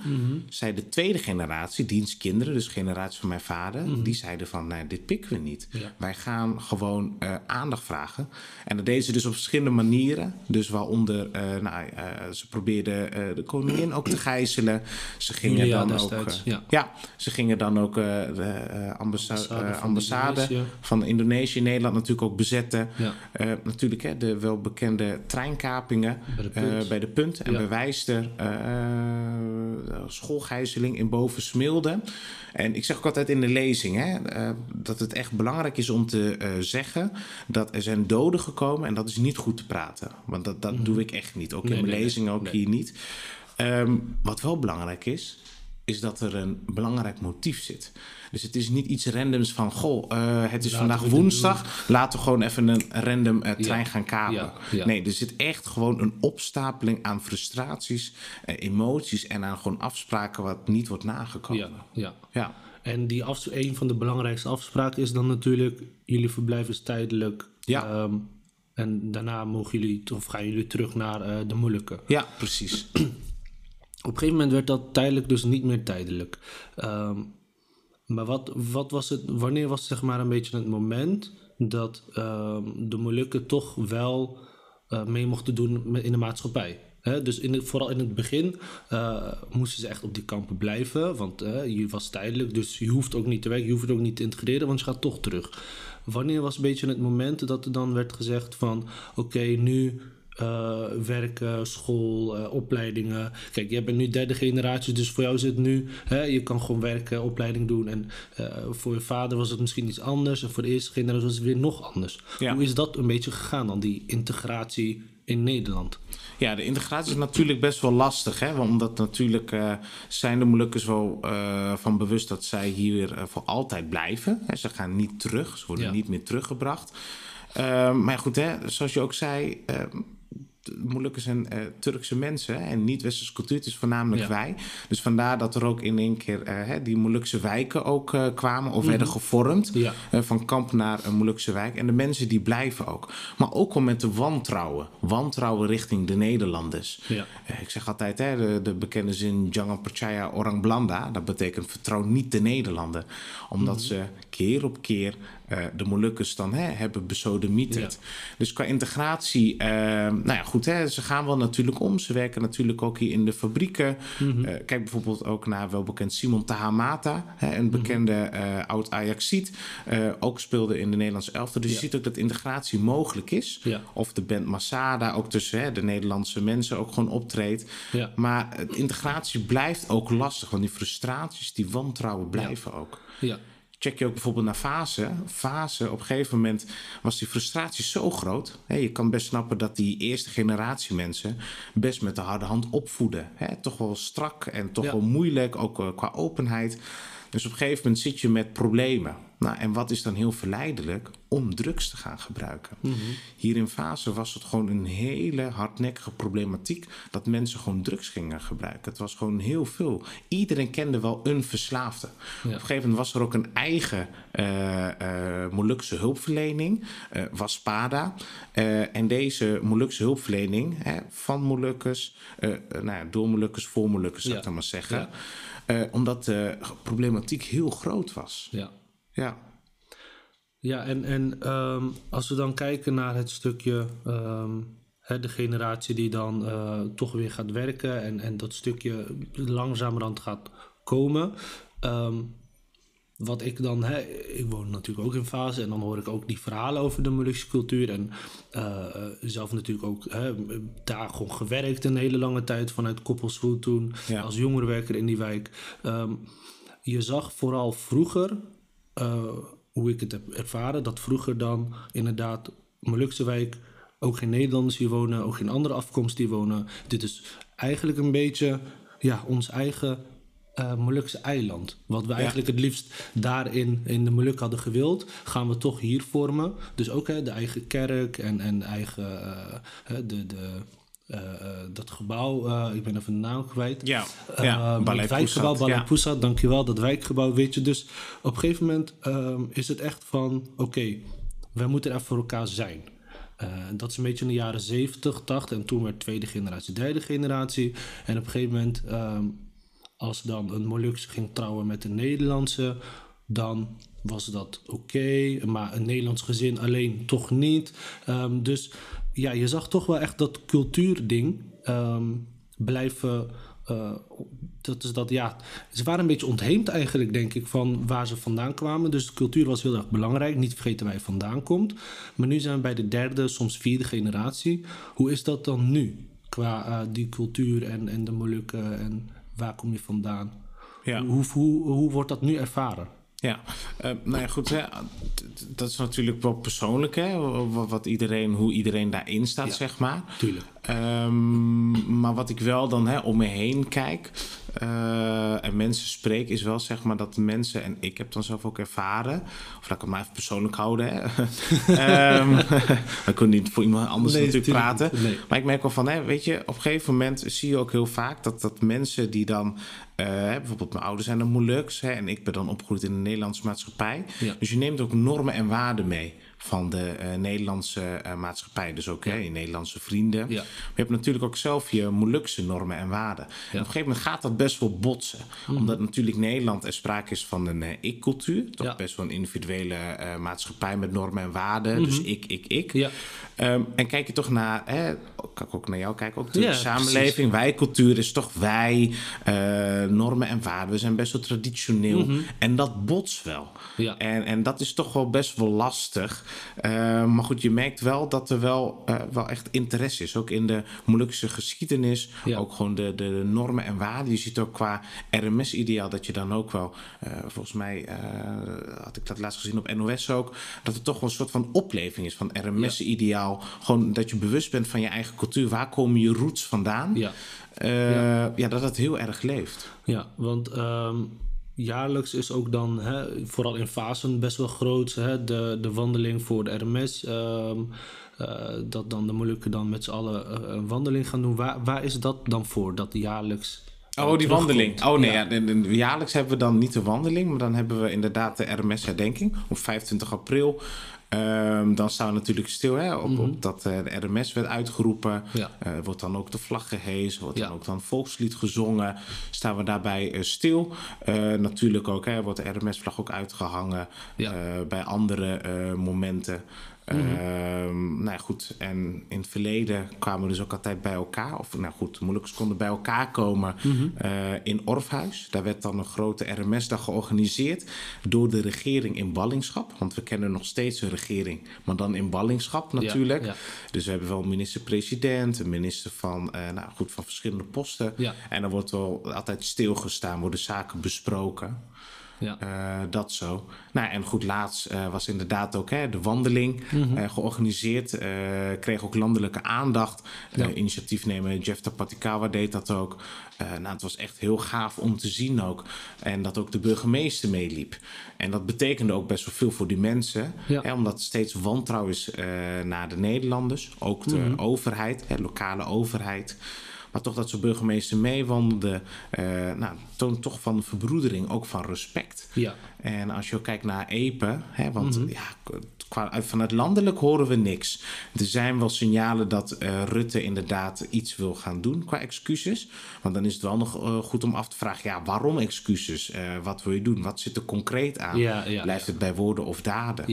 Zij de tweede generatie, dienstkinderen, dus de generatie van mijn vader, die zeiden van, nee, dit pikken we niet. Ja. Wij gaan gewoon eh, aandacht vragen. En dat deden ze dus op verschillende manieren. Dus waaronder, eh, nou, ze probeerden de koningin ook te gijzelen. Ze gingen Julia dan ook... ja. ja, ze gingen dan ook de ambassa- Ambassade ambassade Indonesië. van Indonesië in Nederland natuurlijk ook bezetten. Ja. Eh, natuurlijk hè, de welbekende treinkapingen Bij de eh, Punt. bij de Punt en Ja. bij Wijster. eh, schoolgijzeling in Bovensmilde. En ik zeg ook altijd in de lezing hè, dat het echt belangrijk is om te zeggen dat er zijn doden gekomen en dat is niet goed te praten. Want dat, dat doe ik echt niet. Ook Mhm. Nee, in mijn nee, lezing, nee, ook hier niet. Ehm, wat wel belangrijk is, is dat er een belangrijk motief zit. Dus het is niet iets randoms van, goh, eh, het is Laten vandaag woensdag, laten we gewoon even een random eh, trein Ja, gaan kapen. ja, ja. Nee, er zit echt gewoon een opstapeling aan frustraties, eh, emoties en aan gewoon afspraken wat niet wordt nagekomen. Ja, ja. ja. En die af, een van de belangrijkste afspraken is dan natuurlijk... jullie verblijf is tijdelijk. Ja. ehm, en daarna mogen jullie, of gaan jullie terug naar de Molukken. Ja, precies. Op een gegeven moment werd dat tijdelijk dus niet meer tijdelijk. Ehm, maar wat, wat was het, wanneer was zeg maar een beetje het moment dat ehm, de Molukken toch wel eh, mee mochten doen in de maatschappij? Dus in het, vooral in het begin eh, moesten ze echt op die kampen blijven, want je was tijdelijk, dus je hoeft ook niet te werken, je hoeft het ook niet te integreren, want je gaat toch terug. Wanneer was een beetje het moment dat er dan werd gezegd van, oké, nu eh, werken, school, eh, opleidingen. Kijk, jij bent nu derde generatie, dus voor jou is het nu, hè, je kan gewoon werken, opleiding doen. En eh, voor je vader was het misschien iets anders, en voor de eerste generatie was het weer nog anders. Ja. Hoe is dat een beetje gegaan dan, die integratie in Nederland? Ja, de integratie is natuurlijk best wel lastig. Hè? Want Omdat natuurlijk zijn de Molukkers wel van bewust dat zij hier eh, voor altijd blijven. Hè? Ze gaan niet terug, ze worden Ja. niet meer teruggebracht. Maar goed, hè, zoals je ook zei, Molukkers zijn eh, Turkse mensen hè, en niet-westerse cultuur. Het is voornamelijk Ja. wij. Dus vandaar dat er ook in één keer eh, die Molukse wijken ook eh, kwamen of werden gevormd. Mhm. Ja. Eh, van kamp naar een Molukse wijk. En de mensen die blijven ook. Maar ook wel met de wantrouwen. Wantrouwen richting de Nederlanders. Ja. Ik zeg altijd hè, de, de bekende zin Jangan percaya orang Blanda. Dat betekent vertrouw niet de Nederlander. Omdat Mhm. ze keer op keer eh, de Molukkers dan hè, hebben besodemieterd. Dus qua integratie, eh, nou ja goed, hè, ze gaan wel natuurlijk om. Ze werken natuurlijk ook hier in de fabrieken. Mhm. Eh, kijk bijvoorbeeld ook naar welbekend Simon Tahamata, hè, Mhm. een bekende eh, oud Ajaxiet. ook speelde in de Nederlandse elftal. Dus Ja. je ziet ook dat integratie mogelijk is. Ja. Of de band Masada, ook tussen hè, de Nederlandse mensen, ook gewoon optreedt. Ja. Maar integratie blijft ook lastig, want die frustraties, die wantrouwen blijven ook. Ja, Check je ook bijvoorbeeld naar fase. Fase, op een gegeven moment was die frustratie zo groot. Hè, je kan best snappen dat die eerste generatie mensen best met de harde hand opvoeden. Hè, toch wel strak en toch Ja. wel moeilijk, ook eh, qua openheid. Dus op een gegeven moment zit je met problemen. Nou, en wat is dan heel verleidelijk? Om drugs te gaan gebruiken. Hier in fase was het gewoon een hele hardnekkige problematiek dat mensen gewoon drugs gingen gebruiken. Het was gewoon heel veel. Iedereen kende wel een verslaafde. Op een gegeven moment was er ook een eigen eh Molukse hulpverlening, eh was SPADA. Eh, en deze Molukse hulpverlening hè, van Molukkers, nou ja, door Molukkers, voor Molukkers zou ik Ja. dan maar zeggen. Ja. Eh, omdat de problematiek heel groot was. ja. Ja. Ja, en, en ehm, als we dan kijken naar het stukje, ehm, hè, de generatie die dan eh, toch weer gaat werken en, en dat stukje langzamerhand gaat komen. ehm, wat ik dan, hè, ik woon natuurlijk ook in fase en dan hoor ik ook die verhalen over de Molukse cultuur. En eh, eh, zelf natuurlijk ook hè, daar gewoon gewerkt een hele lange tijd vanuit Koppelsvoet toen, Ja. als jongerenwerker in die wijk. Ehm, je zag vooral vroeger, eh, hoe ik het heb ervaren, dat vroeger dan inderdaad Molukse wijk ook geen Nederlanders hier wonen, ook geen andere afkomst die wonen. Dit is eigenlijk een beetje ja, ons eigen eh Molukse eiland. Wat we eigenlijk het liefst daarin in de Moluk hadden gewild, gaan we toch hier vormen. Dus ook hè, de eigen kerk en, en eigen eh, de, de, eh, dat gebouw, ik ben even de naam kwijt. Ja, ja, het wijkgebouw, Balai ja. Dankjewel, dat wijkgebouw, weet je. Dus op een gegeven moment is het echt van, oké, wij moeten er voor elkaar zijn. Dat is een beetje in de jaren 70, 80 en toen werd tweede generatie, derde generatie. En op een gegeven moment, ehm, als dan een Molukse ging trouwen met een Nederlandse, dan was dat oké, maar een Nederlands gezin alleen toch niet. Ehm, dus ja, je zag toch wel echt dat cultuurding ehm, blijven eh, dat is dat, ja, ze waren een beetje ontheemd eigenlijk, denk ik, van waar ze vandaan kwamen. Dus de cultuur was heel erg belangrijk, niet vergeten waar je vandaan komt. Maar nu zijn we bij de derde, soms vierde generatie. Hoe is dat dan nu, qua eh, die cultuur en, en de Molukken en waar kom je vandaan? Ja. Hoe, hoe, hoe wordt dat nu ervaren? Ja, uh, nou ja, goed. Hè. Dat is natuurlijk wel persoonlijk, hè? Wat, wat iedereen, hoe iedereen daarin staat, Ja. zeg maar. Tuurlijk. Ehm, maar wat ik wel dan hè, om me heen kijk eh, en mensen spreek, is wel zeg maar dat mensen, en ik heb dan zelf ook ervaren, of laat ik het maar even persoonlijk houden. Hè. Ehm, ik kan niet voor iemand anders Nee, natuurlijk tuurlijk praten. Nee. Maar ik merk wel van, hè, weet je, op een gegeven moment zie je ook heel vaak dat, dat mensen die dan, eh, bijvoorbeeld mijn ouders zijn dan Moluks, hè, en ik ben dan opgegroeid in de Nederlandse maatschappij. Ja. Dus je neemt ook normen en waarden mee van de eh, Nederlandse eh, maatschappij. Dus ook hè, je Nederlandse vrienden. Ja. Maar je hebt natuurlijk ook zelf je Molukse normen en waarden. En op een gegeven moment gaat dat best wel botsen. Mhm. Omdat natuurlijk Nederland er sprake is van een eh, ik-cultuur. Toch best wel een individuele maatschappij met normen en waarden. Dus ik, ik, ik. Mhm. Ehm, en kijk je toch naar, hè, kan ik ook naar jou kijken, ook de samenleving. Wij-cultuur is toch wij, normen en waarden. We zijn best wel traditioneel. En dat botst wel. Mhm. Ja. En, en dat is toch wel best wel lastig. Eh, maar goed, je merkt wel dat er wel, eh, wel echt interesse is. Ook in de Molukse geschiedenis. Ja. Ook gewoon de, de, de normen en waarden. Je ziet ook qua RMS-ideaal dat je dan ook wel... eh, volgens mij had ik dat laatst gezien op NOS ook... dat er toch wel een soort van opleving is van RMS-ideaal. Gewoon dat je bewust bent van je eigen cultuur. Waar komen je roots vandaan? Ja. Ja. dat het heel erg leeft. Ja, want ehm, jaarlijks is ook dan, hè, vooral in fasen, best wel groot. Hè, de, de wandeling voor de RMS. ehm, eh, dat dan de Molukken dan met z'n allen eh, een wandeling gaan doen. Waar, waar is dat dan voor, dat jaarlijks... eh, Oh, die wandeling. Oh nee, Ja. ja. jaarlijks hebben we dan niet de wandeling, maar dan hebben we inderdaad de RMS-herdenking op 25 april. Ehm, dan staan we natuurlijk stil hè, op, op dat eh, de RMS werd uitgeroepen. Ja. Eh, wordt dan ook de vlag gehezen, wordt Ja. dan ook dan volkslied gezongen. Staan we daarbij eh, stil. Natuurlijk ook hè, wordt de RMS-vlag ook uitgehangen Ja. eh, bij andere momenten. Ehm, nou ja, goed, en in het verleden kwamen we dus ook altijd bij elkaar. Of nou goed, konden bij elkaar komen eh, in Orfhuis. Daar werd dan een grote RMS-dag georganiseerd door de regering in ballingschap. Want we kennen nog steeds een regering, maar dan in ballingschap natuurlijk. ja. Dus we hebben wel een minister-president, een minister van, eh, nou goed, van verschillende posten. En dan wordt wel altijd stilgestaan, worden zaken besproken. Ja. Eh, dat zo. Nou, en goed, laatst eh, was inderdaad ook hè, de wandeling Mhm. eh, georganiseerd. eh, kreeg ook landelijke aandacht. Eh, initiatiefnemer Jeff Tapatikawa deed dat ook. Nou, het was echt heel gaaf om te zien ook. En dat ook de burgemeester meeliep. En dat betekende ook best wel veel voor die mensen. Ja. Hè, omdat er steeds wantrouwen is naar de Nederlanders. Ook de Mhm. overheid, hè, lokale overheid. Maar toch dat zo'n burgemeester meewandelde, eh nou, toont toch van verbroedering, ook van respect. Ja. En als je ook kijkt naar Epe, hè, want ja, qua, uit- vanuit landelijk horen we niks. Er zijn wel signalen dat eh, Rutte inderdaad iets wil gaan doen qua excuses. Want dan is het wel nog eh, goed om af te vragen, ja, waarom excuses? Eh, wat wil je doen? Wat zit er concreet aan? Ja, ja, Blijft het bij woorden of daden?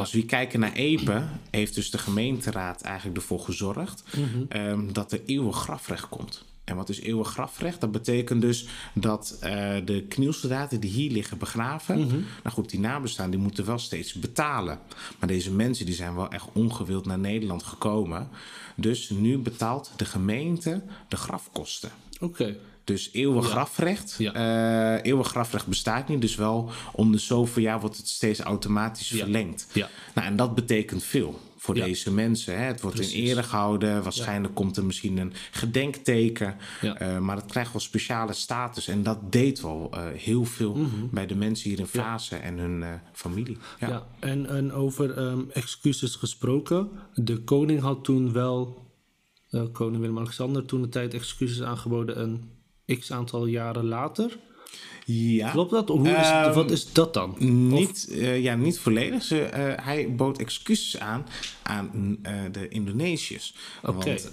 Als we kijken naar Epe, heeft dus de gemeenteraad eigenlijk ervoor gezorgd ehm, dat er eeuwig grafrecht komt. En wat is eeuwig grafrecht? Dat betekent dus dat eh, de knielsoldaten die hier liggen begraven, Mhm. nou goed, die nabestaan, die moeten wel steeds betalen. Maar deze mensen die zijn wel echt ongewild naar Nederland gekomen. Dus nu betaalt de gemeente de grafkosten. Oké. Dus eeuwig grafrecht. Ja. eh, eeuwig grafrecht bestaat niet. Dus wel om de zoveel jaar wordt het steeds automatisch Ja. verlengd. Ja. Nou, en dat betekent veel voor Ja. deze mensen. Hè. Het wordt in ere gehouden. Waarschijnlijk komt er misschien een gedenkteken. Ja. Eh, maar het krijgt wel speciale status. En dat deed wel eh, heel veel Mhm. bij de mensen hier in Fase en hun eh, familie. Ja. Ja. en, en over ehm, excuses gesproken. De koning had toen wel, koning Willem-Alexander, toen de tijd excuses aangeboden een x aantal jaren later. Ja. Klopt dat? Hoe is, Ehm, wat is dat dan? Niet, eh, ja, niet volledig. Ze, eh, hij bood excuses aan aan eh, de Indonesiërs. Oké. Want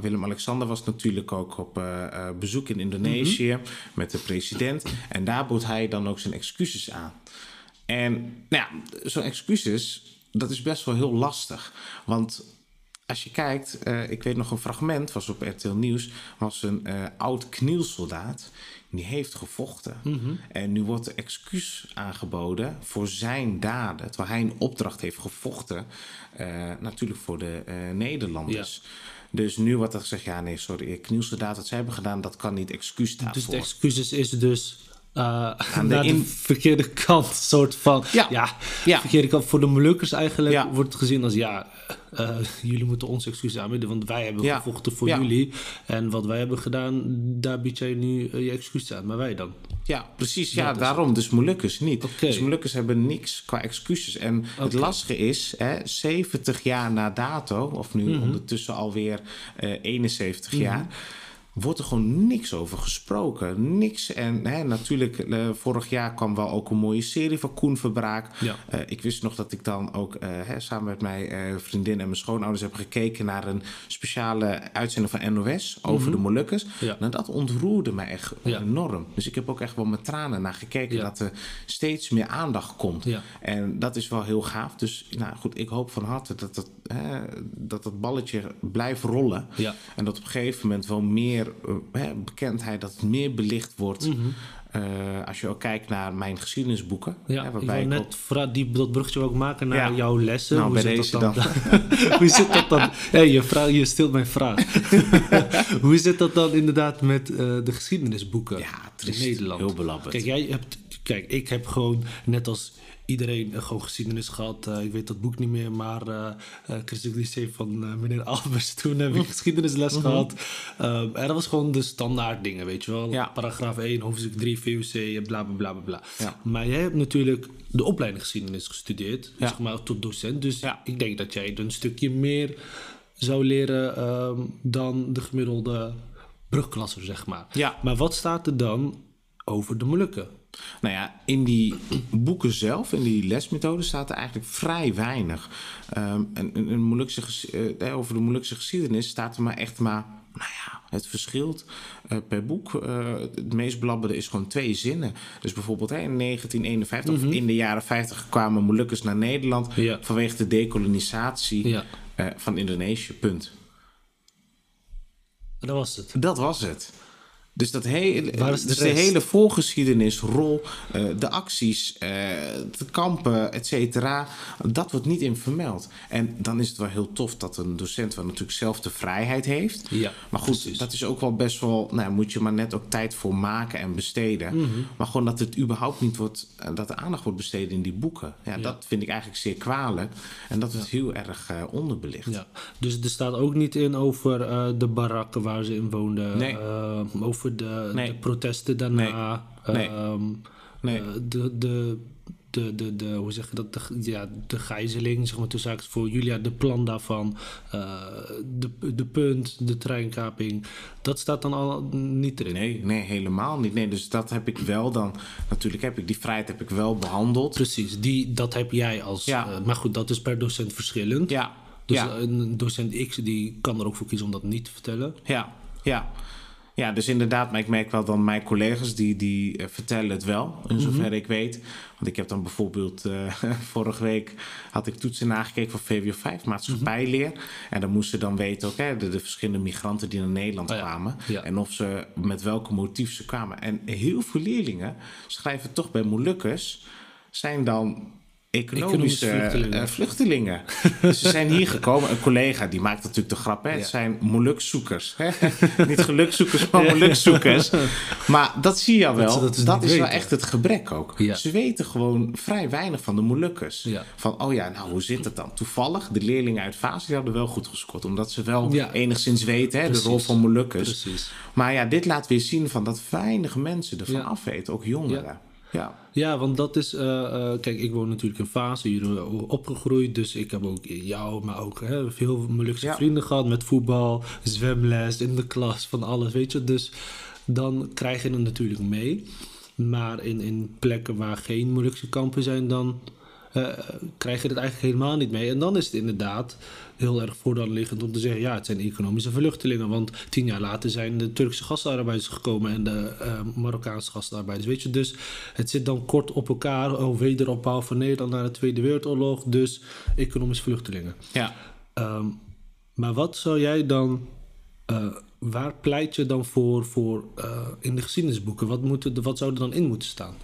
Willem-Alexander was natuurlijk ook op bezoek in Indonesië Mhm. met de president. En daar bood hij dan ook zijn excuses aan. En nou ja, zo'n excuses, dat is best wel heel lastig. Want als je kijkt, ik weet nog een fragment, was op RTL Nieuws, was een oud knielsoldaat. Die heeft gevochten. En nu wordt er excuus aangeboden voor zijn daden. Terwijl hij een opdracht heeft gevochten. eh, natuurlijk voor de eh, Nederlanders. Dus nu wordt er gezegd, ja nee, sorry, knielsoldaat, wat zij hebben gedaan, dat kan niet excuus Dus daarvoor. de excuses is dus eh de naar de in- verkeerde kant, soort van. Ja. Ja, Ja. verkeerde kant. Voor de Molukkers eigenlijk Ja. wordt het gezien als ja, eh, jullie moeten ons excuses aanbieden, want wij hebben Ja. gevochten voor Ja. jullie. En wat wij hebben gedaan, daar bied jij nu eh, je excuses aan. Maar wij dan? Ja, precies. Ja, Dat daarom. Dus Molukkers niet. Dus Molukkers hebben niks qua excuses. En het lastige is, hè, 70 jaar na dato, of nu Mhm. ondertussen alweer eh 71 jaar, wordt er gewoon niks over gesproken. Niks. En hè, natuurlijk, eh, vorig jaar kwam wel ook een mooie serie van Koen Verbraak. Ja. Eh, ik wist nog dat ik dan ook eh, hè, samen met mijn vriendin en mijn schoonouders heb gekeken naar een speciale uitzending van NOS over de Molukkers. Mhm. Ja. Nou, dat ontroerde me echt Ja. enorm. Dus ik heb ook echt wel met tranen naar gekeken dat er steeds meer aandacht komt. En dat is wel heel gaaf. Dus nou goed, ik hoop van harte dat dat, hè, dat, dat balletje blijft rollen. Ja. En dat op een gegeven moment wel meer eh, hè, bekendheid, dat het meer belicht wordt. Eh, als je ook kijkt naar mijn geschiedenisboeken. Ja, hè, ik waarbij ik net ook- vra- die, dat bruggetje ook maken naar Ja. jouw lessen. Nou, Hoe bij zit deze dat dan? Hoe zit dat dan? Hey, je, vraag, je stilt mijn vraag. Hoe zit dat dan inderdaad met eh, de geschiedenisboeken Ja, in Nederland? Heel belabberd. Kijk, jij hebt, kijk, ik heb gewoon net als iedereen eh, gewoon geschiedenis gehad. Eh, ik weet dat boek niet meer, maar eh eh Christelijk van meneer Albers. Toen heb ik geschiedenisles gehad. Eh, en dat was gewoon de standaard dingen, weet je wel. Mhm. Ja. Paragraaf 1, hoofdstuk 3, VOC, bla bla bla bla. Ja. Maar jij hebt natuurlijk de opleiding geschiedenis gestudeerd, Ja. zeg maar tot docent. Dus Ja. ik denk dat jij een stukje meer zou leren ehm, dan de gemiddelde brugklasser, zeg maar. Maar wat staat er dan over de Molukken? Nou ja, in die boeken zelf, in die lesmethode, staat er eigenlijk vrij weinig. Ehm, en, en, Molukse ges- eh, over de Molukse geschiedenis staat er maar echt maar. Nou ja, het verschilt eh, per boek. Eh, het meest belabberde is gewoon twee zinnen. Dus bijvoorbeeld hè, in 1951 of in de jaren 50 kwamen Molukkers naar Nederland Ja. vanwege de Ja. eh, van Indonesië. Punt. Dat was het. Dat was het. Dus, dat hele, is de dus de, hele voorgeschiedenis, rol, eh, de acties, eh, de kampen, et cetera, dat wordt niet in vermeld. En dan is het wel heel tof dat een docent wel natuurlijk zelf de vrijheid heeft. Ja, maar goed, precies. dat is ook wel best wel, nou moet je maar net ook tijd voor maken en besteden. Mhm. Maar gewoon dat het überhaupt niet wordt, eh, dat er aandacht wordt besteed in die boeken. Ja, dat vind ik eigenlijk zeer kwalijk. En dat het heel erg onderbelicht. Ja, dus er staat ook niet in over de barakken waar ze in woonden. Nee. eh, over de, Nee. de protesten daarna. Nee. ehm, Nee. eh, de, de, de, de, de, hoe zeg je dat? De, ja, de gijzeling, zeg maar tussen voor Julia, de plan daarvan. eh, de, de punt, de treinkaping. Dat staat dan al niet erin. Nee, nee, helemaal niet. Nee, dus dat heb ik wel dan. Natuurlijk heb ik die vrijheid heb ik wel behandeld. Precies, die, dat heb jij als. Ja. eh, maar goed, dat is per docent verschillend. Ja, Dus ja, een docent X die kan er ook voor kiezen om dat niet te vertellen. ja, ja. Ja, dus inderdaad, maar ik merk wel dan mijn collega's die, die eh, vertellen het wel, in zover ik weet. Want ik heb dan bijvoorbeeld, eh, vorige week had ik toetsen nagekeken voor VWO 5, maatschappijleer. En dan moesten ze dan weten ook de, de verschillende migranten die naar Nederland Oh ja, kwamen. ja. En of ze, met welke motief ze kwamen. En heel veel leerlingen schrijven toch bij Molukkers, zijn dan economische vluchtelingen. vluchtelingen. vluchtelingen. ze zijn hier gekomen. Een collega die maakt natuurlijk de grap. Hè? Ja. Het zijn molukzoekers. Niet gelukzoekers, maar molukzoekers. Maar dat zie je al wel. Dat, dat dus is wel weten. echt het gebrek ook. Ja. Ze weten gewoon vrij weinig van de Molukkers. Ja. Van, oh ja, nou hoe zit het dan? Toevallig, de leerlingen uit Vaas die hadden wel goed gescoord. Omdat ze wel enigszins weten, hè, de rol van Molukkers. Precies. Maar ja, dit laat weer zien van dat weinig mensen ervan Ja. afweten. Ook jongeren. Ja. Ja, want dat is. eh, eh, kijk, ik woon natuurlijk in Fase, hier opgegroeid. Dus ik heb ook jou, maar ook hè, veel Molukse Ja. vrienden gehad met voetbal, zwemles, in de klas, van alles, weet je. Dus dan krijg je het natuurlijk mee. Maar in, in plekken waar geen Molukse kampen zijn, dan eh, krijg je het eigenlijk helemaal niet mee. En dan is het inderdaad heel erg voor de hand liggend om te zeggen: ja, het zijn economische vluchtelingen. Want tien jaar later zijn de Turkse gastarbeiders gekomen en de eh, Marokkaanse gastarbeiders. Weet je, dus het zit dan kort op elkaar. Oh, wederopbouw van Nederland na de Tweede Wereldoorlog. Dus economische vluchtelingen. ja. Ehm, Maar wat zou jij dan... eh, waar pleit je dan voor, voor in de geschiedenisboeken? Wat, moet er, wat zou er dan in moeten staan?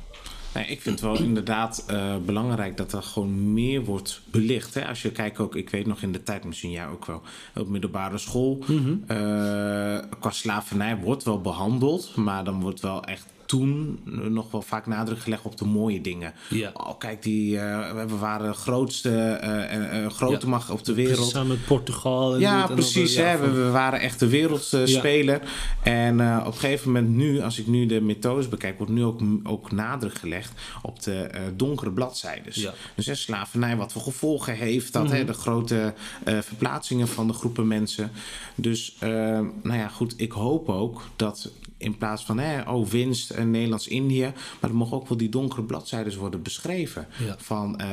Nee, ik vind het wel inderdaad eh, belangrijk dat er gewoon meer wordt belicht. Hè? Als je kijkt ook, ik weet nog in de tijd, misschien jij ook wel, op middelbare school. eh, qua slavernij wordt wel behandeld, maar dan wordt wel echt toen nog wel vaak nadruk gelegd op de mooie dingen. Ja. Oh, kijk, die, eh, we waren de grootste eh, grote Ja. macht op de wereld. Samen met Portugal. En Ja, dit precies. hè. We, we waren echt de wereldspeler. En op een gegeven moment nu, als ik nu de methodes bekijk, wordt nu ook, ook nadruk gelegd op de donkere bladzijdes. Dus hè, slavernij, wat voor gevolgen heeft dat, hè, de grote verplaatsingen van de groepen mensen. Dus, nou ja, goed, ik hoop ook dat in plaats van, hè, oh, winst en Nederlands-Indië, maar er mogen ook wel die donkere bladzijdes worden beschreven. Ja. Van eh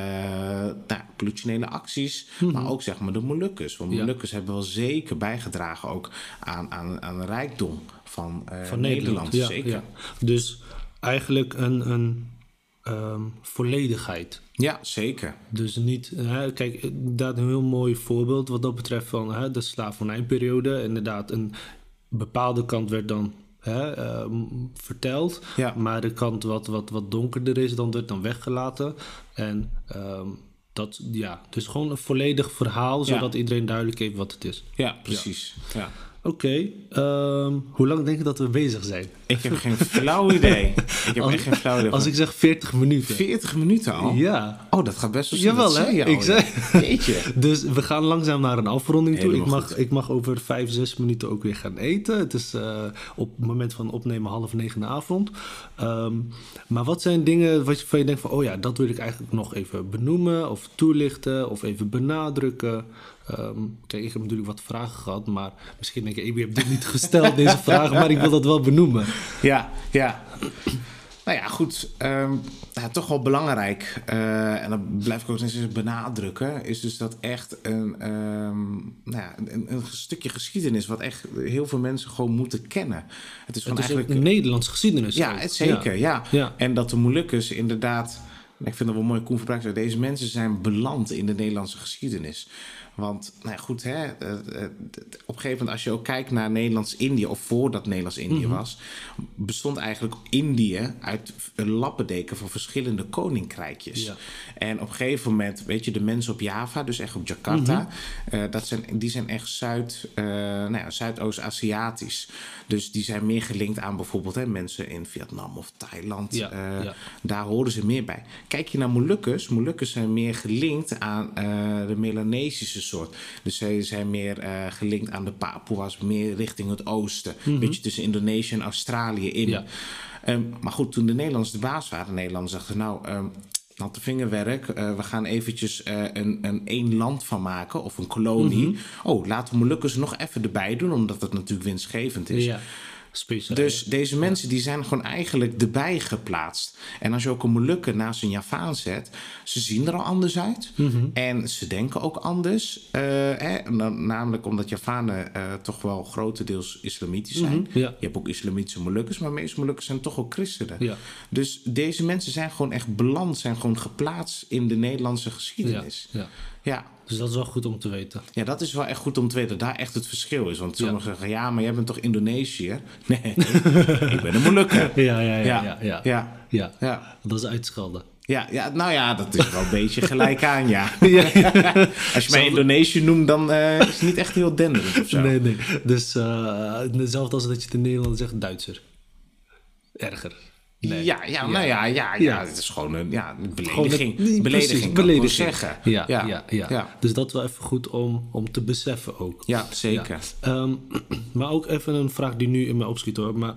nou, politionele acties, maar ook zeg maar de Molukkers. Want Mhm. Ja. Molukkers hebben wel zeker bijgedragen ook aan, aan, aan de rijkdom van, eh, van Nederland. Nederland. Ja, zeker. Dus eigenlijk een, een ehm, volledigheid. Ja, zeker. Dus niet, hè, kijk, inderdaad een heel mooi voorbeeld wat dat betreft van hè, de slavernijperiode. Inderdaad, een bepaalde kant werd dan hè, ehm, verteld, Ja. maar de kant wat, wat, wat donkerder is, dan werd dan weggelaten. En ehm, dat, ja, dus gewoon een volledig verhaal, zodat iedereen duidelijk heeft wat het is. Ja, precies. Ja. Oké, ehm, hoe lang denk je dat we bezig zijn? Ik heb geen flauw idee. Ik heb Als- echt geen flauw idee. Als ik zeg 40 minuten. 40 minuten al? Ja. Oh, dat gaat best wel snel. Jawel, hè? Ik zei-. Jeetje. Dus we gaan langzaam naar een afronding toe. Ik mag, goed. ik mag over vijf, zes minuten ook weer gaan eten. Het is eh, op het moment van opnemen half negen in de avond. Ehm, maar wat zijn dingen wat je, van je denkt van... oh ja, dat wil ik eigenlijk nog even benoemen of toelichten of even benadrukken. Kijk, ik heb natuurlijk wat vragen gehad, maar misschien denk je... ik heb dit niet gesteld, deze vragen, maar ik wil dat wel benoemen. Ja, ja. Nou ja, goed. ehm, ja, toch wel belangrijk. eh, en dat blijf ik ook steeds benadrukken. Is dus dat echt een, ehm, nou ja, een, een stukje geschiedenis. wat echt heel veel mensen gewoon moeten kennen. Het is gewoon Het is eigenlijk. een Nederlands geschiedenis. Ja, het zeker, ja. Ja. En dat de Molukkers inderdaad... Ik vind dat wel mooi, Koen Verbruik zei, Deze mensen zijn beland in de Nederlandse geschiedenis. Want, nou ja, goed, hè, eh, eh, op een gegeven moment als je ook kijkt naar Nederlands-Indië... of voordat Nederlands-Indië Mhm. was... bestond eigenlijk Indië uit een lappendeken van verschillende koninkrijkjes. Ja. En op een gegeven moment, weet je, de mensen op Java, dus echt op Jakarta... Mhm. eh, dat zijn, die zijn echt Zuid, nou ja, Zuidoost-Aziatisch. Dus die zijn meer gelinkt aan bijvoorbeeld hè, mensen in Vietnam of Thailand. Ja, ja. Daar horen ze meer bij. Kijk je naar Molukkers, Molukkers zijn meer gelinkt aan de Melanesische soort. Dus zij zijn meer eh, gelinkt aan de Papua's, meer richting het oosten. Een beetje tussen Indonesië en Australië in. Mhm. Ja. Ehm, maar goed, toen de Nederlanders de baas waren, de Nederlanders dachten nou... ehm natte vingerwerk, eh, we gaan eventjes eh, een, een één land van maken of een kolonie. Mhm. Oh, laten we Molukkers nog even erbij doen, omdat het natuurlijk winstgevend is. Ja, speciaal. Dus deze mensen die zijn gewoon eigenlijk erbij geplaatst. En als je ook een Molukker naast een Javaan zet, ze zien er al anders uit. Mhm. En ze denken ook anders. eh, hè, namelijk omdat Javanen eh, toch wel grotendeels islamitisch zijn. Mhm, ja. Je hebt ook islamitische Molukkers, maar meeste Molukkers zijn toch ook christenen. Ja. Dus deze mensen zijn gewoon echt beland, zijn gewoon geplaatst in de Nederlandse geschiedenis. ja. Ja. Dus dat is wel goed om te weten. Ja, dat is wel echt goed om te weten dat daar echt het verschil is. Want Ja. sommigen zeggen, ja, maar jij bent toch Indonesiër? Nee, ik ben een Molukker. Ja, ja, ja. Ja, ja, ja. ja. Dat is uitschelden. ja, ja, nou ja, dat is wel een beetje gelijk aan, ja. Ja. Als je mij Indonesië noemt, dan eh, is het niet echt heel denderend of zo. Nee, nee. Dus uh, hetzelfde als dat je het in Nederland zegt Duitser. Erger. Nee. Ja, ja, nou ja, ja, ja, het is gewoon een ja, een Gewoon het- belediging. belediging, belediging. zeggen. Ja, ja, ja. Dus dat wel even goed om, om te beseffen ook. Ja, zeker. Ehm, maar ook even een vraag die nu in mij opschiet hoor. Maar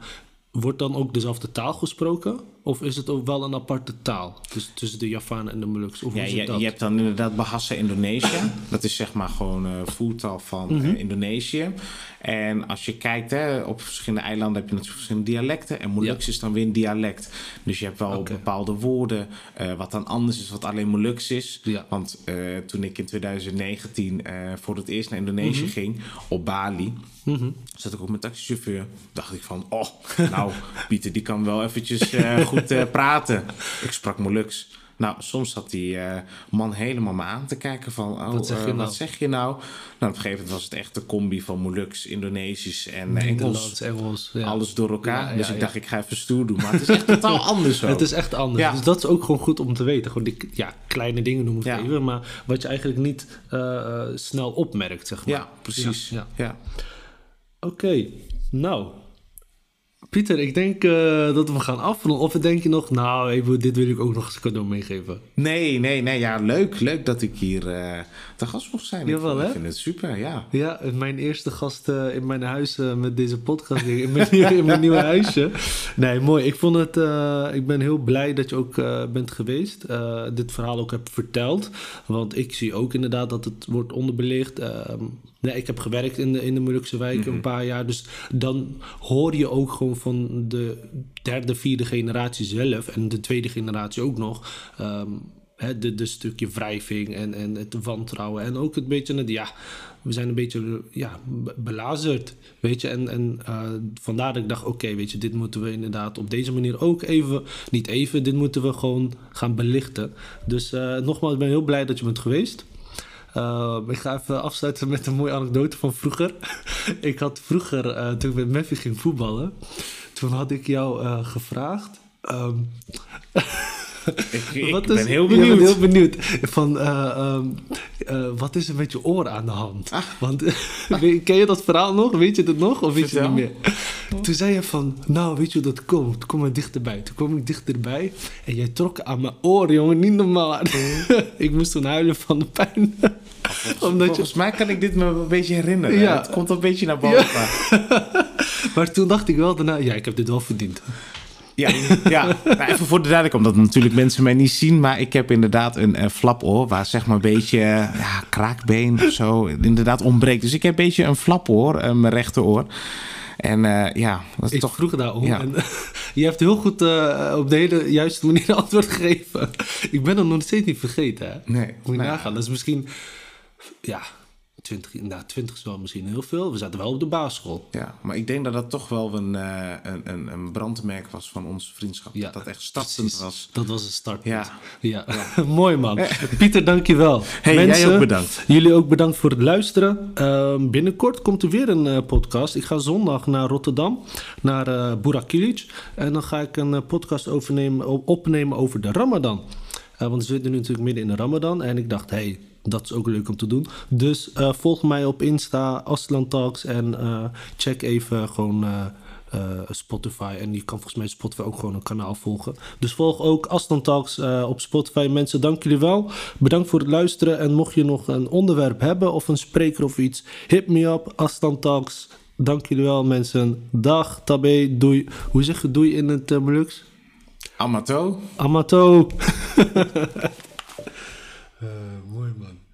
wordt dan ook dezelfde taal gesproken? Of is het ook wel een aparte taal? Dus tussen de Javanen en de Molukkers? Of Ja, je, je hebt dan inderdaad Bahasa Indonesië. Dat is zeg maar gewoon eh voertaal van Mhm. eh, Indonesië. En als je kijkt, hè, op verschillende eilanden heb je natuurlijk verschillende dialecten. En Moluks Ja. is dan weer een dialect. Dus je hebt wel bepaalde woorden eh, wat dan anders is, wat alleen Moluks is. Ja. Want toen ik in 2019 eh, voor het eerst naar Indonesië Mhm. ging, op Bali, zat ik ook met taxichauffeur. Dacht ik van, oh, nou, Pieter die kan wel eventjes eh, goed eh, praten. Ik sprak Moluks. Nou, soms zat die eh, man helemaal me aan te kijken van... Oh, Wat zeg je eh, nou? wat zeg je nou? Nou, op een gegeven moment was het echt de combi van Molux, Indonesisch en Nederlands, Engels. Engels. Ja. Alles door elkaar. Ja, dus ik dacht, ik ga even stoer doen. Maar het is echt totaal anders. Het is echt anders. Dus dat is ook gewoon goed om te weten. Gewoon die ja, kleine dingen noem ik Ja. even. Maar wat je eigenlijk niet snel opmerkt, zeg maar. Ja, precies. Ja. Oké, nou. Pieter, ik denk eh, dat we gaan afronden. Of denk je nog, nou, even, dit wil ik ook nog eens cadeau meegeven. Nee, nee, nee. Ja, leuk. Leuk dat ik hier eh te gast mocht zijn. Jawel, ik, hè? ik vind het super, ja. Ja, mijn eerste gast eh, in mijn huis met deze podcast. in, mijn, in mijn nieuwe huisje. Nee, mooi. Ik vond het. ik ben heel blij dat je ook bent geweest. dit verhaal ook hebt verteld. Want ik zie ook inderdaad dat het wordt onderbelicht. Nee, ik heb gewerkt in de, in de Molukse wijk een paar jaar. Dus dan hoor je ook gewoon van de derde, vierde generatie zelf. En de tweede generatie ook nog. ehm, hè, de, de stukje wrijving en, en het wantrouwen. En ook een beetje het, ja, we zijn een beetje ja, be- belazerd, weet je. En, en eh, vandaar dat ik dacht, oké, weet je, dit moeten we inderdaad op deze manier ook even, niet even, dit moeten we gewoon gaan belichten. Dus eh, nogmaals, ik ben heel blij dat je bent geweest. Uh, ik ga even afsluiten met een mooie anekdote van vroeger. ik had vroeger, uh, toen ik met Meffy ging voetballen, toen had ik jou uh, gevraagd. Um, Ik, ben heel je benieuwd. heel benieuwd. Van, um, wat is er met je oren aan de hand? Ah. Want ken je dat verhaal nog? Weet je het nog? Of weet je het niet meer? Toen zei je van, nou weet je hoe dat komt? Kom maar dichterbij. Toen kwam ik dichterbij en jij trok aan mijn oren, jongen. Niet normaal. ik moest toen huilen van de pijn. Omdat je, Volgens mij kan ik dit me een beetje herinneren. Ja. Het komt een beetje naar boven. maar toen dacht ik wel daarna, ja, ik heb dit wel verdiend. Ja, ja. Nou, even voor de duidelijkheid, omdat natuurlijk mensen mij niet zien, maar ik heb inderdaad een eh, flapoor waar zeg maar een beetje eh, ja, kraakbeen of zo inderdaad ontbreekt. Dus ik heb een beetje een flapoor, eh, mijn rechteroor. En ja, dat is Ik toch... vroeg daarom. Ja. En, je hebt heel goed op de hele juiste manier antwoord gegeven. Ik ben dat nog steeds niet vergeten. Hè? Nee, Moet je nou ja. nagaan. Dat is misschien... Ja, 20, nou, 20 is wel misschien heel veel. We zaten wel op de basisschool. Ja, maar ik denk dat dat toch wel een, eh, een, een, een brandmerk was van onze vriendschap. Ja, dat dat echt startend was. Dat was het startpunt. Ja. Ja, mooi man. Pieter, dankjewel. Hey, jij ook bedankt. Jullie ook bedankt voor het luisteren. Ehm, binnenkort komt er weer een eh, podcast. Ik ga zondag naar Rotterdam, naar eh Burak Kilic. En dan ga ik een eh, podcast overnemen, op- opnemen over de Ramadan. Eh, want we zitten nu natuurlijk midden in de Ramadan. En ik dacht, hey, dat is ook leuk om te doen. Dus eh, volg mij op Insta, Aslan Talks. En eh, check even gewoon... eh, Spotify. En je kan volgens mij Spotify ook gewoon een kanaal volgen. Dus volg ook Aston Talks op Spotify. Mensen, dank jullie wel. Bedankt voor het luisteren. En mocht je nog een onderwerp hebben of een spreker of iets, hit me up. Aston Talks. Dank jullie wel, mensen. Dag, tabé, doei. Hoe zeg je doei in het uh? Amato. Amato.